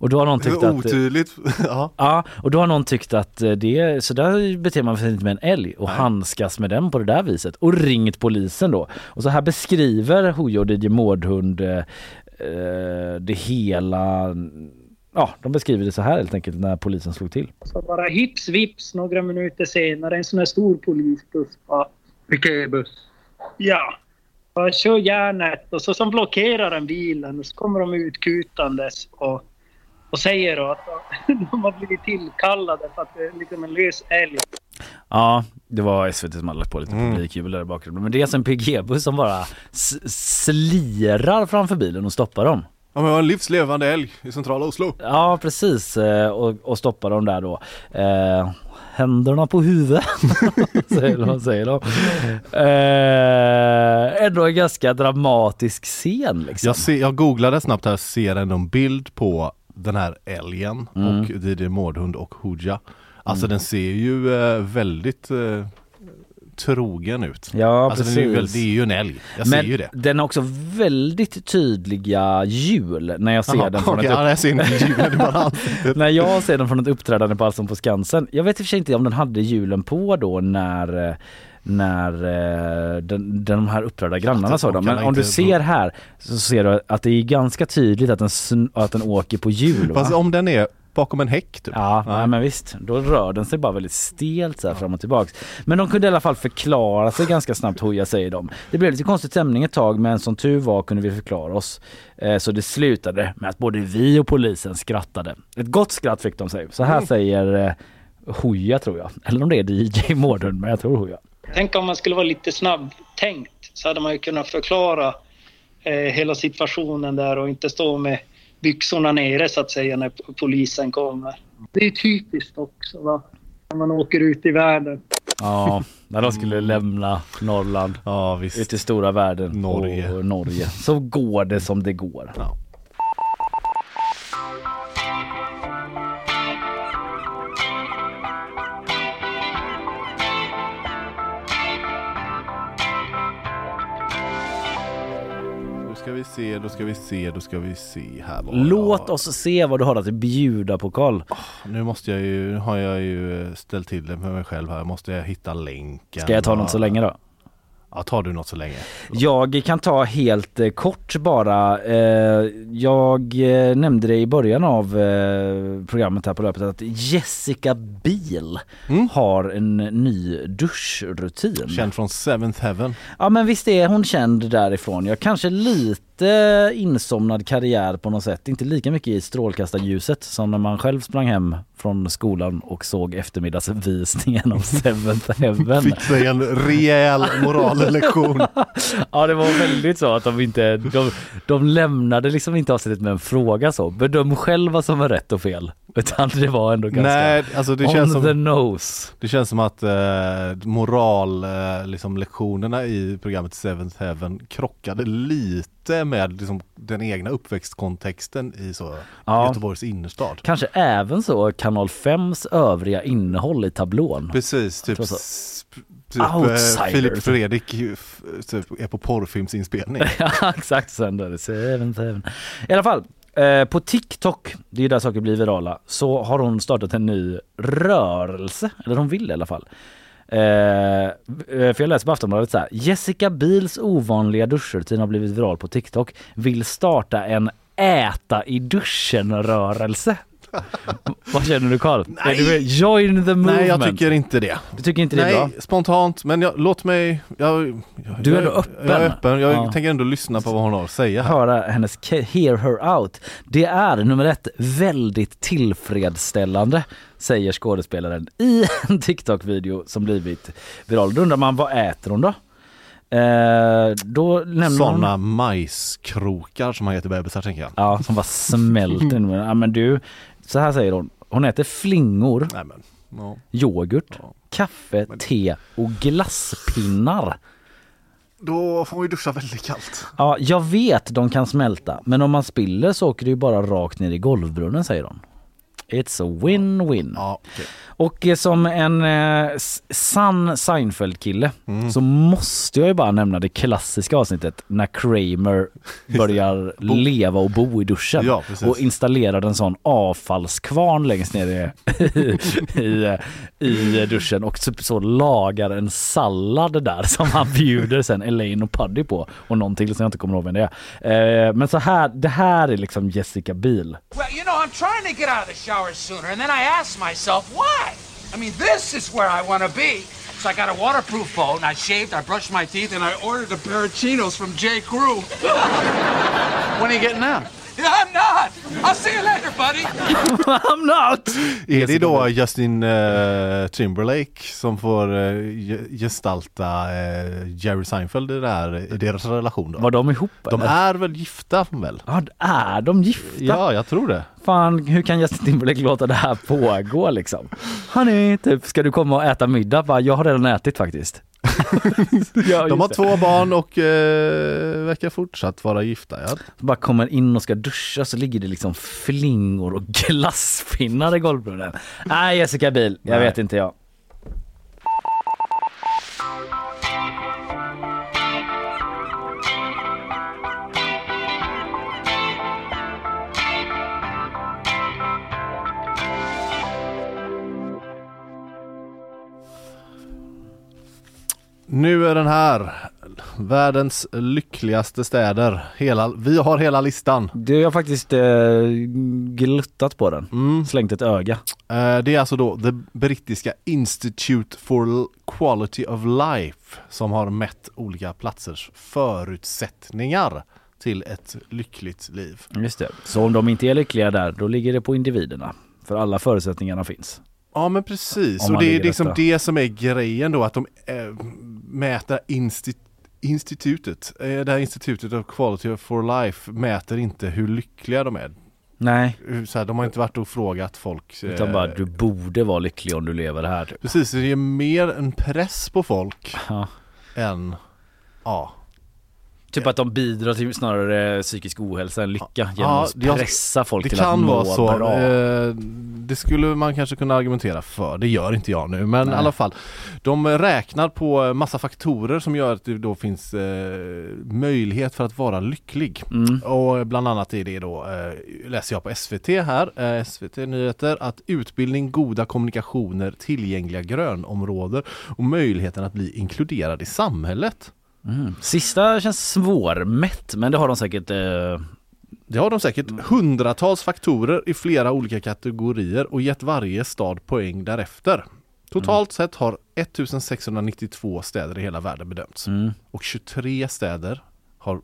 Och då har någon Det tyckt är att otydligt. Ja. Ja, och då har någon tyckt att eh, det, så där beter man sig inte med en älg och handskas med den på det där viset och ringt polisen då. Och så här beskriver Hooja och DJ Mårdhund eh, eh, det hela, ja de beskriver det så här helt enkelt när polisen slog till. Så bara hips vips några minuter senare en sån här stor polisbuss. Ja. Vilken buss? Ja. Bara kör järnet och så som blockerar den bilen och så kommer de utkutandes och, och säger då att de har blivit tillkallade för att det är liksom en lös älg. Ja, det var SVT som hade lagt på lite publikjubel där i bakgrunden. Men det är alltså en PG-buss som bara slirar framför bilen och stoppar dem. Ja, men jag har en livslevande älg i centrala Oslo. Ja precis eh, och, och stoppar dem där då. Eh, händerna på huvudet säger de. Säger de. Eh, ändå en ganska dramatisk scen liksom. Jag, ser, jag googlade snabbt här, ser ändå en bild på den här älgen Mm. och DJ Mårdhund och Hooja. Alltså Mm. den ser ju eh, väldigt eh, trogen ut. Ja alltså precis. den är ju, väl- det är ju en älg, jag Men ser ju det. den har också väldigt tydliga hjul när jag ser den från okej, ett ja, jag ser inte hjulen i bara ansiktet. När jag ser den från ett uppträdande på Allsång på Skansen. Jag vet i och för sig inte om den hade hjulen på då när eh, när eh, den, de här upprörda grannarna såg dem. Men om du ser här så ser du att det är ganska tydligt att den, sn- att den åker på hjul. Fast om den är bakom en häck typ. Ja, nej, men visst. Då rör den sig bara väldigt stelt så här fram och tillbaks. Men de kunde i alla fall förklara sig ganska snabbt Hooja säger de. Det blev lite konstig stämning ett tag men som tur var kunde vi förklara oss. Eh, så det slutade med att både vi och polisen skrattade. Ett gott skratt fick de sig. Så här Mm. säger eh, Hooja tror jag. Eller om det är DJ Mården men jag tror Hooja. Tänk om man skulle vara lite snabb tänkt så hade man ju kunnat förklara eh, hela situationen där och inte stå med byxorna nere så att säga när polisen kommer. Det är typiskt också va? När man åker ut i världen. Ja, när de skulle lämna Norrland ja, visst. ut i stora världen Norge. och Norge. Så går det som det går. Ja. Ska vi se, då ska vi se, då ska vi se här var Låt jag. oss se vad du har att bjuda på Karl. Nu måste jag ju, nu har jag ju eh, ställt till det med mig själv här. Måste jag hitta länken? Ska jag ta något så länge då? Ja, tar du något så länge. Jag kan ta helt eh, kort bara. Eh, jag eh, nämnde det i början av eh, programmet här på löpet att Jessica Biel har en ny duschrutin. Känd från Seventh Heaven. Ja men visst är hon känd därifrån. Jag kanske lite insomnad karriär på något sätt. Inte lika mycket i strålkastarljuset som när man själv sprang hem från skolan och såg eftermiddagsvisningen av Seventh Heaven. Fick sig en rejäl morallektion. ja det var väldigt så att de inte, de, de lämnade liksom inte avsnittet med en fråga så. Bedöm själv vad som var rätt och fel. Utan det var ändå ganska Nej, alltså det on känns som the nose. Det känns som att eh, moral, eh, liksom lektionerna i programmet Seventh Heaven krockade lite med liksom, den egna uppväxtkontexten i så Ja. Göteborgs innerstad. Kanske även så kanal 5s övriga innehåll i tablån. Presk, typ, Så så. s- typ eh, Outsiders. Filip Fredrik typ, är på porrfilmsinspelning. ja exakt sen då. det är Seven, seven. I alla fall. Eh, på TikTok, det är ju där saker blir virala, så har hon startat en ny rörelse. Eller hon vill i alla fall. Eh, eh för jag läser på Aftonbladet så här. Jessica Biels ovanliga duschrutin har blivit viral på TikTok. Vill starta en äta i duschen-rörelse. Vad känner du Karl? Är du? Join the movement. Nej jag tycker inte det. Du tycker inte det är Nej, bra? spontant, men jag, låt mig... Jag, jag, Du är ändå öppen. Jag är öppen, jag Ja. tänker ändå lyssna på vad hon har att säga. här. höra hennes hear her out. Det är nummer ett väldigt tillfredsställande säger skådespelaren i en TikTok-video som blivit viral. Då undrar man vad äter hon då? Eh, då nämner hon... Sådana majskrokar som han heter bebisar tänker jag. Ja, som bara smälter. in. ja, men du, så här säger hon. Hon äter flingor, Nej, men, ja. yoghurt, kaffe, te och glasspinnar. Då får man ju duscha väldigt kallt. Ja, jag vet de kan smälta, men om man spiller så åker det ju bara rakt ner i golvbrunnen säger de. It's a win-win. Ja, okej. Och eh, som en eh, sann Seinfeld-kille Mm. så måste jag ju bara nämna det klassiska avsnittet när Kramer börjar leva och bo i duschen Ja, och installerar en sån avfallskvarn längst ner i, i, i duschen och så, så lagar en sallad där som han bjuder sen Elaine och Puddy på och någonting som jag inte kommer ihåg vem det är. Eh, men så här, det här är liksom Jessica Biel. Well, you know, Shower sooner, and then I ask myself, why? I mean, this is where I want to be. So I got a waterproof phone, I shaved, I brushed my teeth, and I ordered a pair of chinos from J. Crew. when are you getting out? I'm not! I'll see you later, buddy! I'm not! Är det då Justin eh, Timberlake som får ge- gestalta eh, Jerry Seinfeld i, det här, i deras relation då? Var de ihop De eller? är väl gifta väl? Ja, är de gifta? Ja, jag tror det. Fan, hur kan Justin Timberlake låta det här pågå liksom? Honey, typ, ska du komma och äta middag? Bara, jag har redan ätit faktiskt. ja, De har det. två barn och eh, verkar fortsatt vara gifta. Ja. Bara kommer in och ska duscha så ligger det liksom flingor och glasspinnar i golvbrunnen. Nej Jessica Biel, jag Nej. vet inte jag. Nu är den här. Världens lyckligaste städer. Hela, vi har hela listan. Du har faktiskt eh, gluttat på den. Mm. Slängt ett öga. Eh, Det är alltså då det brittiska Institute for Quality of Life som har mätt olika platsers förutsättningar till ett lyckligt liv. Just det. Så om de inte är lyckliga där, då ligger det på individerna. För alla förutsättningarna finns. Ja men precis, och det är liksom detta. det som är grejen då att de äh, mäter insti- institutet, eh, det här institutet of Quality for Life mäter inte hur lyckliga de är. Nej. Så här, de har inte varit och frågat folk. Utan eh, bara du borde vara lycklig om du lever här. Typ. Precis, det är mer en press på folk Ja. än, ja. Typ att de bidrar till snarare psykisk ohälsa än lycka genom Ja, att jag- pressa folk till att må så. bra. Eh, det skulle man kanske kunna argumentera för. Det gör inte jag nu men Nej. i alla fall. De räknar på massa faktorer som gör att det då finns eh, möjlighet för att vara lycklig. Mm. Och bland annat är det då, eh, läser jag på SVT här, eh, SVT Nyheter, att utbildning, goda kommunikationer, tillgängliga grönområden och möjligheten att bli inkluderad i samhället. Mm. Sista känns svårmätt men det har de säkert eh, Det har de säkert hundratals faktorer i flera olika kategorier och gett varje stad poäng därefter. Totalt sett har 1692 städer i hela världen bedömts Mm. och 23 städer har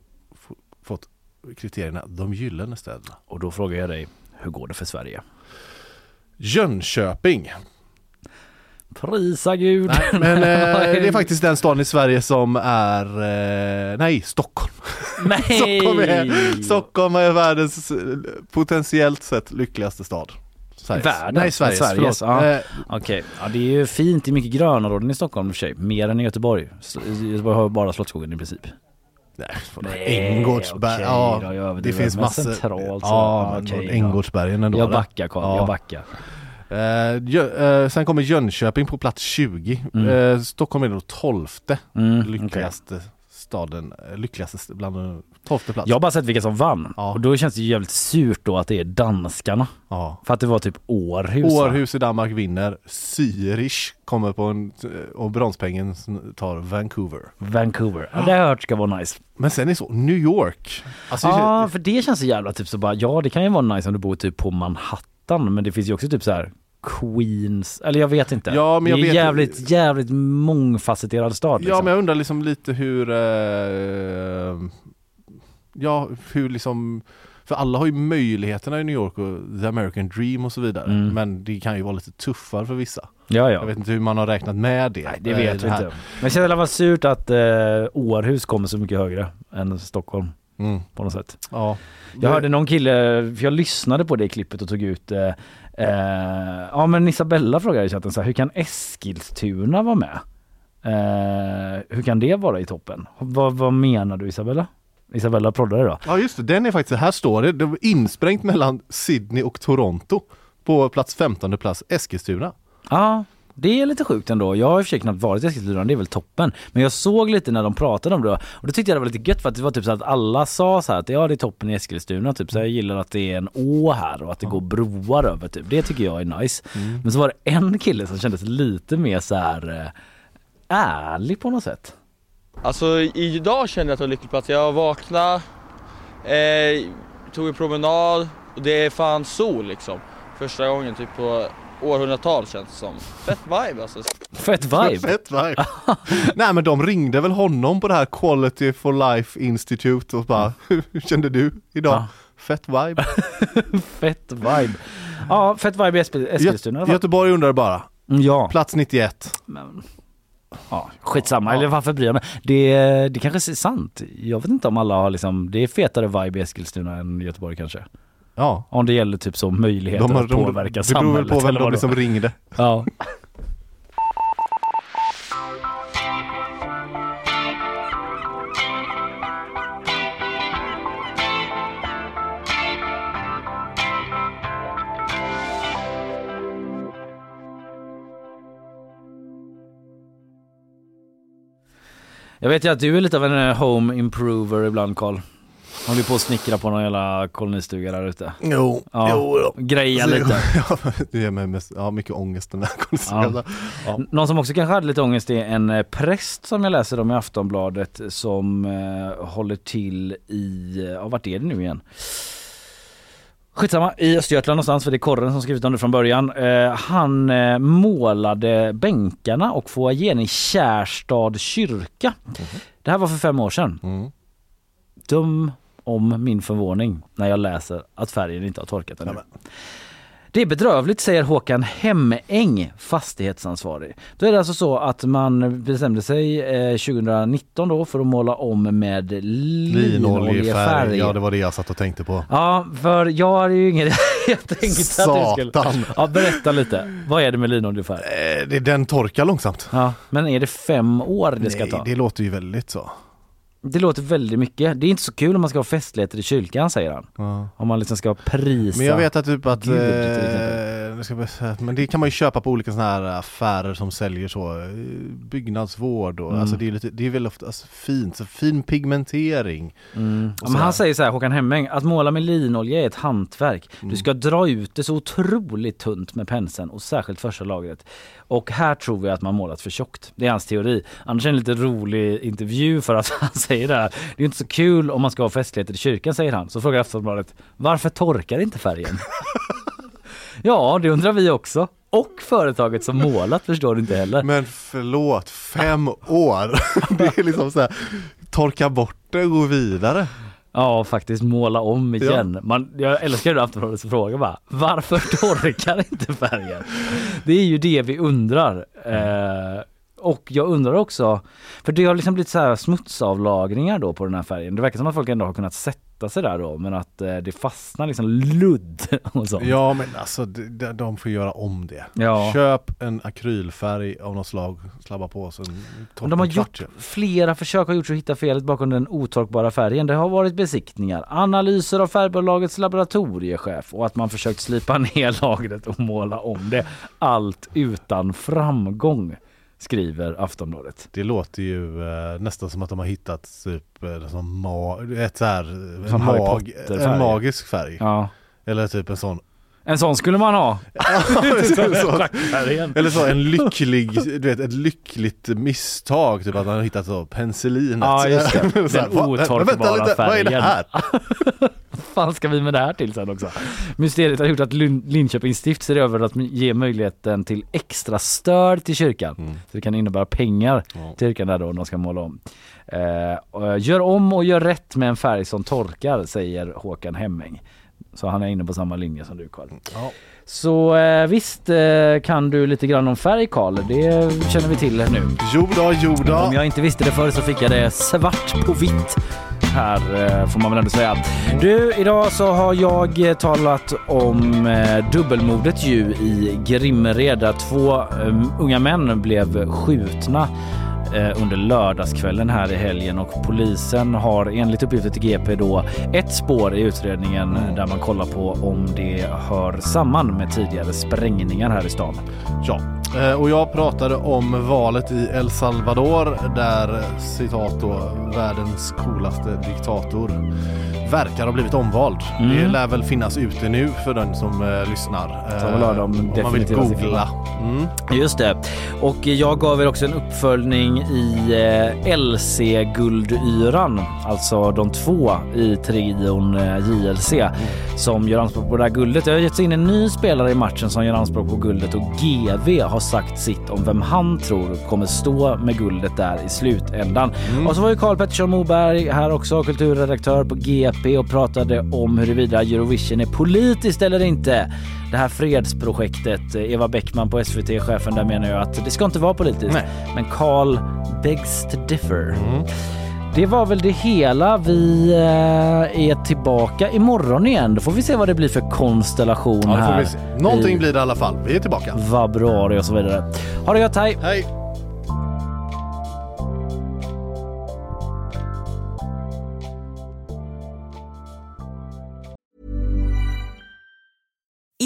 fått kriterierna de gyllene städerna. Och då frågar jag dig, hur går det för Sverige? Jönköping. Prisa gud! Nej, men eh, det är faktiskt den staden i Sverige som är, eh, nej, Stockholm. Nej! Stockholm, är, Stockholm är världens eh, potentiellt sett lyckligaste stad. Sveriges. Världen? Nej, Sveriges. Sveriges ja. Eh, Okej, ja, det är ju fint, det är mycket grönområden i Stockholm i och för sig. Mer än i Göteborg. Göteborg har bara Slottsskogen i princip. Nej, Änggårdsberg, okej ja, det finns massor. Centralt, ja, ja, men okej då. Änggårdsbergen ändå. Jag backar Carl, jag backar. Eh, eh, sen kommer Jönköping på plats 20. Mm. Eh, Stockholm är då tolfte Mm, lyckligaste staden, eh, lyckligaste st- bland de tolfte plats. Jag har bara sett vilka som vann. Och då känns det jävligt surt då att det är danskarna. Ja. För att det var typ Århus. Århus i Danmark vinner, Zürich kommer på en, och bronspengen tar Vancouver. Vancouver. Ja, det har jag hört ska vara nice. Men sen är det så, New York. Alltså, Ja, för det känns så jävla typ så bara, ja det kan ju vara nice om du bor typ på Manhattan men det finns ju också typ så här Queens, eller jag vet inte. Ja, men jag det är vet- jävligt, jävligt mångfacetterad stad liksom. Ja men jag undrar liksom lite hur eh, Ja hur liksom För alla har ju möjligheterna i New York och the American dream och så vidare Mm. Men det kan ju vara lite tuffare för vissa Ja, ja. Jag vet inte hur man har räknat med det Nej, det eh, vet vi här. inte. Men det känns i alla fall surt att eh, Århus kommer så mycket högre än Stockholm. Mm. På något sätt. Ja Jag hörde någon kille, för jag lyssnade på det klippet och tog ut eh, eh, Ja men Isabella frågade i chatten så här, hur kan Eskilstuna vara med? Eh, hur kan det vara i toppen? Vad, vad menar du Isabella? Isabella proddade då? Ja just det, den är faktiskt, här står det, det var insprängt mellan Sydney och Toronto På plats 15 plats Eskilstuna Ja, det är lite sjukt ändå. Jag har i och för sig knappt varit i Eskilstuna, det är väl toppen. Men jag såg lite när de pratade om det och då tyckte jag det var lite gött för att det var typ så att alla sa så här att ja det är toppen i Eskilstuna typ så jag gillar att det är en å här och att det går broar över typ. Det tycker jag är nice. Mm. Men så var det en kille som kändes lite mer så här eh, ärlig på något sätt. Alltså idag kände jag att det var lycklig plats. Jag vaknade, eh, tog en promenad och det är fan sol liksom. Första gången typ på århundratals känns det som. Fett vibe alltså. Fett vibe. Fett vibe. Nej men de ringde väl honom på det här Quality for Life Institute och bara Hur kände du idag? Ja. Fett vibe. fett vibe. Ja, fett vibe i Eskil- Eskilstuna fall. Göteborg undrar bara. Ja. Plats 91. Men, ja, skitsamma, eller varför bryr jag mig? Det, det kanske är sant. Jag vet inte om alla har liksom, det är fetare vibe i Eskilstuna än Göteborg kanske. Ja. Om det gäller typ så möjligheter De har- att de- påverka det beror väl samhället. på vem de var. ringde. Ja. Jag vet ju att du är lite av en eh, home improver ibland Karl. Håller på att snickra på någon jävla kolonistuga där ute. Jo, ja. jo då. Greja Så- lite. Ja, det ger mig mest, ja, mycket ångest den där konstiga. Ja. Ja. Någon som också kanske hade lite ångest är en eh, präst som jag läser om i Aftonbladet som eh, håller till i, eh, ja vart är det nu igen? Skitsamma, i Östergötland någonstans för det är Korren som skrivit om det från början. Eh, han eh, målade bänkarna och foajén i Kärstad kyrka. Det här var för fem år sedan. Mm. Dum om min förvåning när jag läser att färgen inte har torkat ännu. Det är bedrövligt säger Håkan Hemäng, fastighetsansvarig. Då är det alltså så att man bestämde sig eh, 2019 då för att måla om med Linoljefärg, ja det var det jag satt och tänkte på. Ja, för jag hade ju ingen... jag tänkte att du skulle... Satan. Ja, berätta lite. Vad är det med linoljefärg? Eh, den torkar långsamt. Ja, men är det fem år det ska Nej, ta? det låter ju väldigt så. Det låter väldigt mycket. Det är inte så kul om man ska ha festligheter i kyrkan säger han. Ja. Om man liksom ska prisa Men jag vet att typ att, Gud, nu ska men det kan man ju köpa på olika sådana här affärer som säljer så, eh, byggnadsvård och Mm. alltså det är, lite, det är väl ofta alltså, fint, så fin pigmentering. Mm. Ja, men han säger så här, Håkan Hemming, att måla med linolja är ett hantverk. Mm. Du ska dra ut det så otroligt tunt med penseln och särskilt första lagret. Och här tror vi att man målat för tjockt. Det är hans teori. Annars är det en lite rolig intervju för att han säger det här. Det är inte så kul om man ska ha festligheter i kyrkan säger han. Så frågar Aftonbladet, varför torkar inte färgen? ja, det undrar vi också. Och företaget som målat förstår du inte heller. Men förlåt, fem år! det är liksom så här, torka bort det och gå vidare. Ja, faktiskt måla om igen. Man, jag älskar ju Aftonbladets fråga bara. Varför torkar inte färgen? Det är ju det vi undrar. Eh, och jag undrar också, för det har liksom blivit så här smutsavlagringar då på den här färgen. Det verkar som att folk ändå har kunnat sätta sig där då, men att eh, det fastnar liksom ludd och sånt. Ja men alltså de, får göra om det. Ja. Köp en akrylfärg av något slag, slabba på sen Och de har gjort flera försök har gjorts att hitta felet bakom den otorkbara färgen. Det har varit besiktningar, analyser av färgbolagets laboratoriechef och att man försökt slipa ner lagret och måla om det. Allt utan framgång, skriver Aftonbladet. Det låter ju eh, nästan som att de har hittat typ eh, som ma- ett så här, en, Som mag- en magisk färg. Ja. Eller typ en sån En sån skulle man ha. så, eller så en lycklig, du vet ett lyckligt misstag, typ att han har hittat så penicillinet. Ja just det, här, den men otorkbara vänta färgen. Vad är det här? fan ska vi med det här till sen också? Mysteriet har gjort att Lin- Linköpings stift ser över att ge möjligheten till extra stöd till kyrkan. Mm. Så det kan innebära pengar till kyrkan där då om de ska måla om. Eh, gör om och gör rätt med en färg som torkar säger Håkan Hemming. Så han är inne på samma linje som du Karl. Ja. Så eh, visst eh, kan du lite grann om färg Karl, det känner vi till nu. Jo då, jo då. Om jag inte visste det förr så fick jag det svart på vitt här eh, får man väl ändå säga. Du, idag så har jag eh, talat om eh, dubbelmordet ju i Grimmered där två eh, unga män blev skjutna under lördagskvällen här i helgen och polisen har enligt uppgifter till GP då ett spår i utredningen där man kollar på om det hör samman med tidigare sprängningar här i stan. Ja, eh, och jag pratade om valet i El Salvador där citat då världens coolaste diktator verkar ha blivit omvald. Mm. Det lär väl finnas ute nu för den som eh, lyssnar. Så de om man vill googla. Mm. Just det. Och jag gav er också en uppföljning i eh, LC-guldyran, alltså de två i trion eh, JLC som gör anspråk på det här guldet. Det har getts in en ny spelare i matchen som gör anspråk på guldet och GV har sagt sitt om vem han tror kommer stå med guldet där i slutändan. Och så var ju Karl Pettersson Moberg här också, kulturredaktör på GP och pratade om huruvida Eurovision är politiskt eller inte. Det här fredsprojektet, eh, Eva Bäckman på SVT, chefen där menar ju att det ska inte vara politiskt. Nej. Men Carl begs to differ. Det var väl det hela. Vi eh, är tillbaka imorgon igen. Då får vi se vad det blir för konstellation Ja, här. Någonting i blir det i alla fall. Vi är tillbaka. Februari och så vidare. Ha det gött, hej! Hej!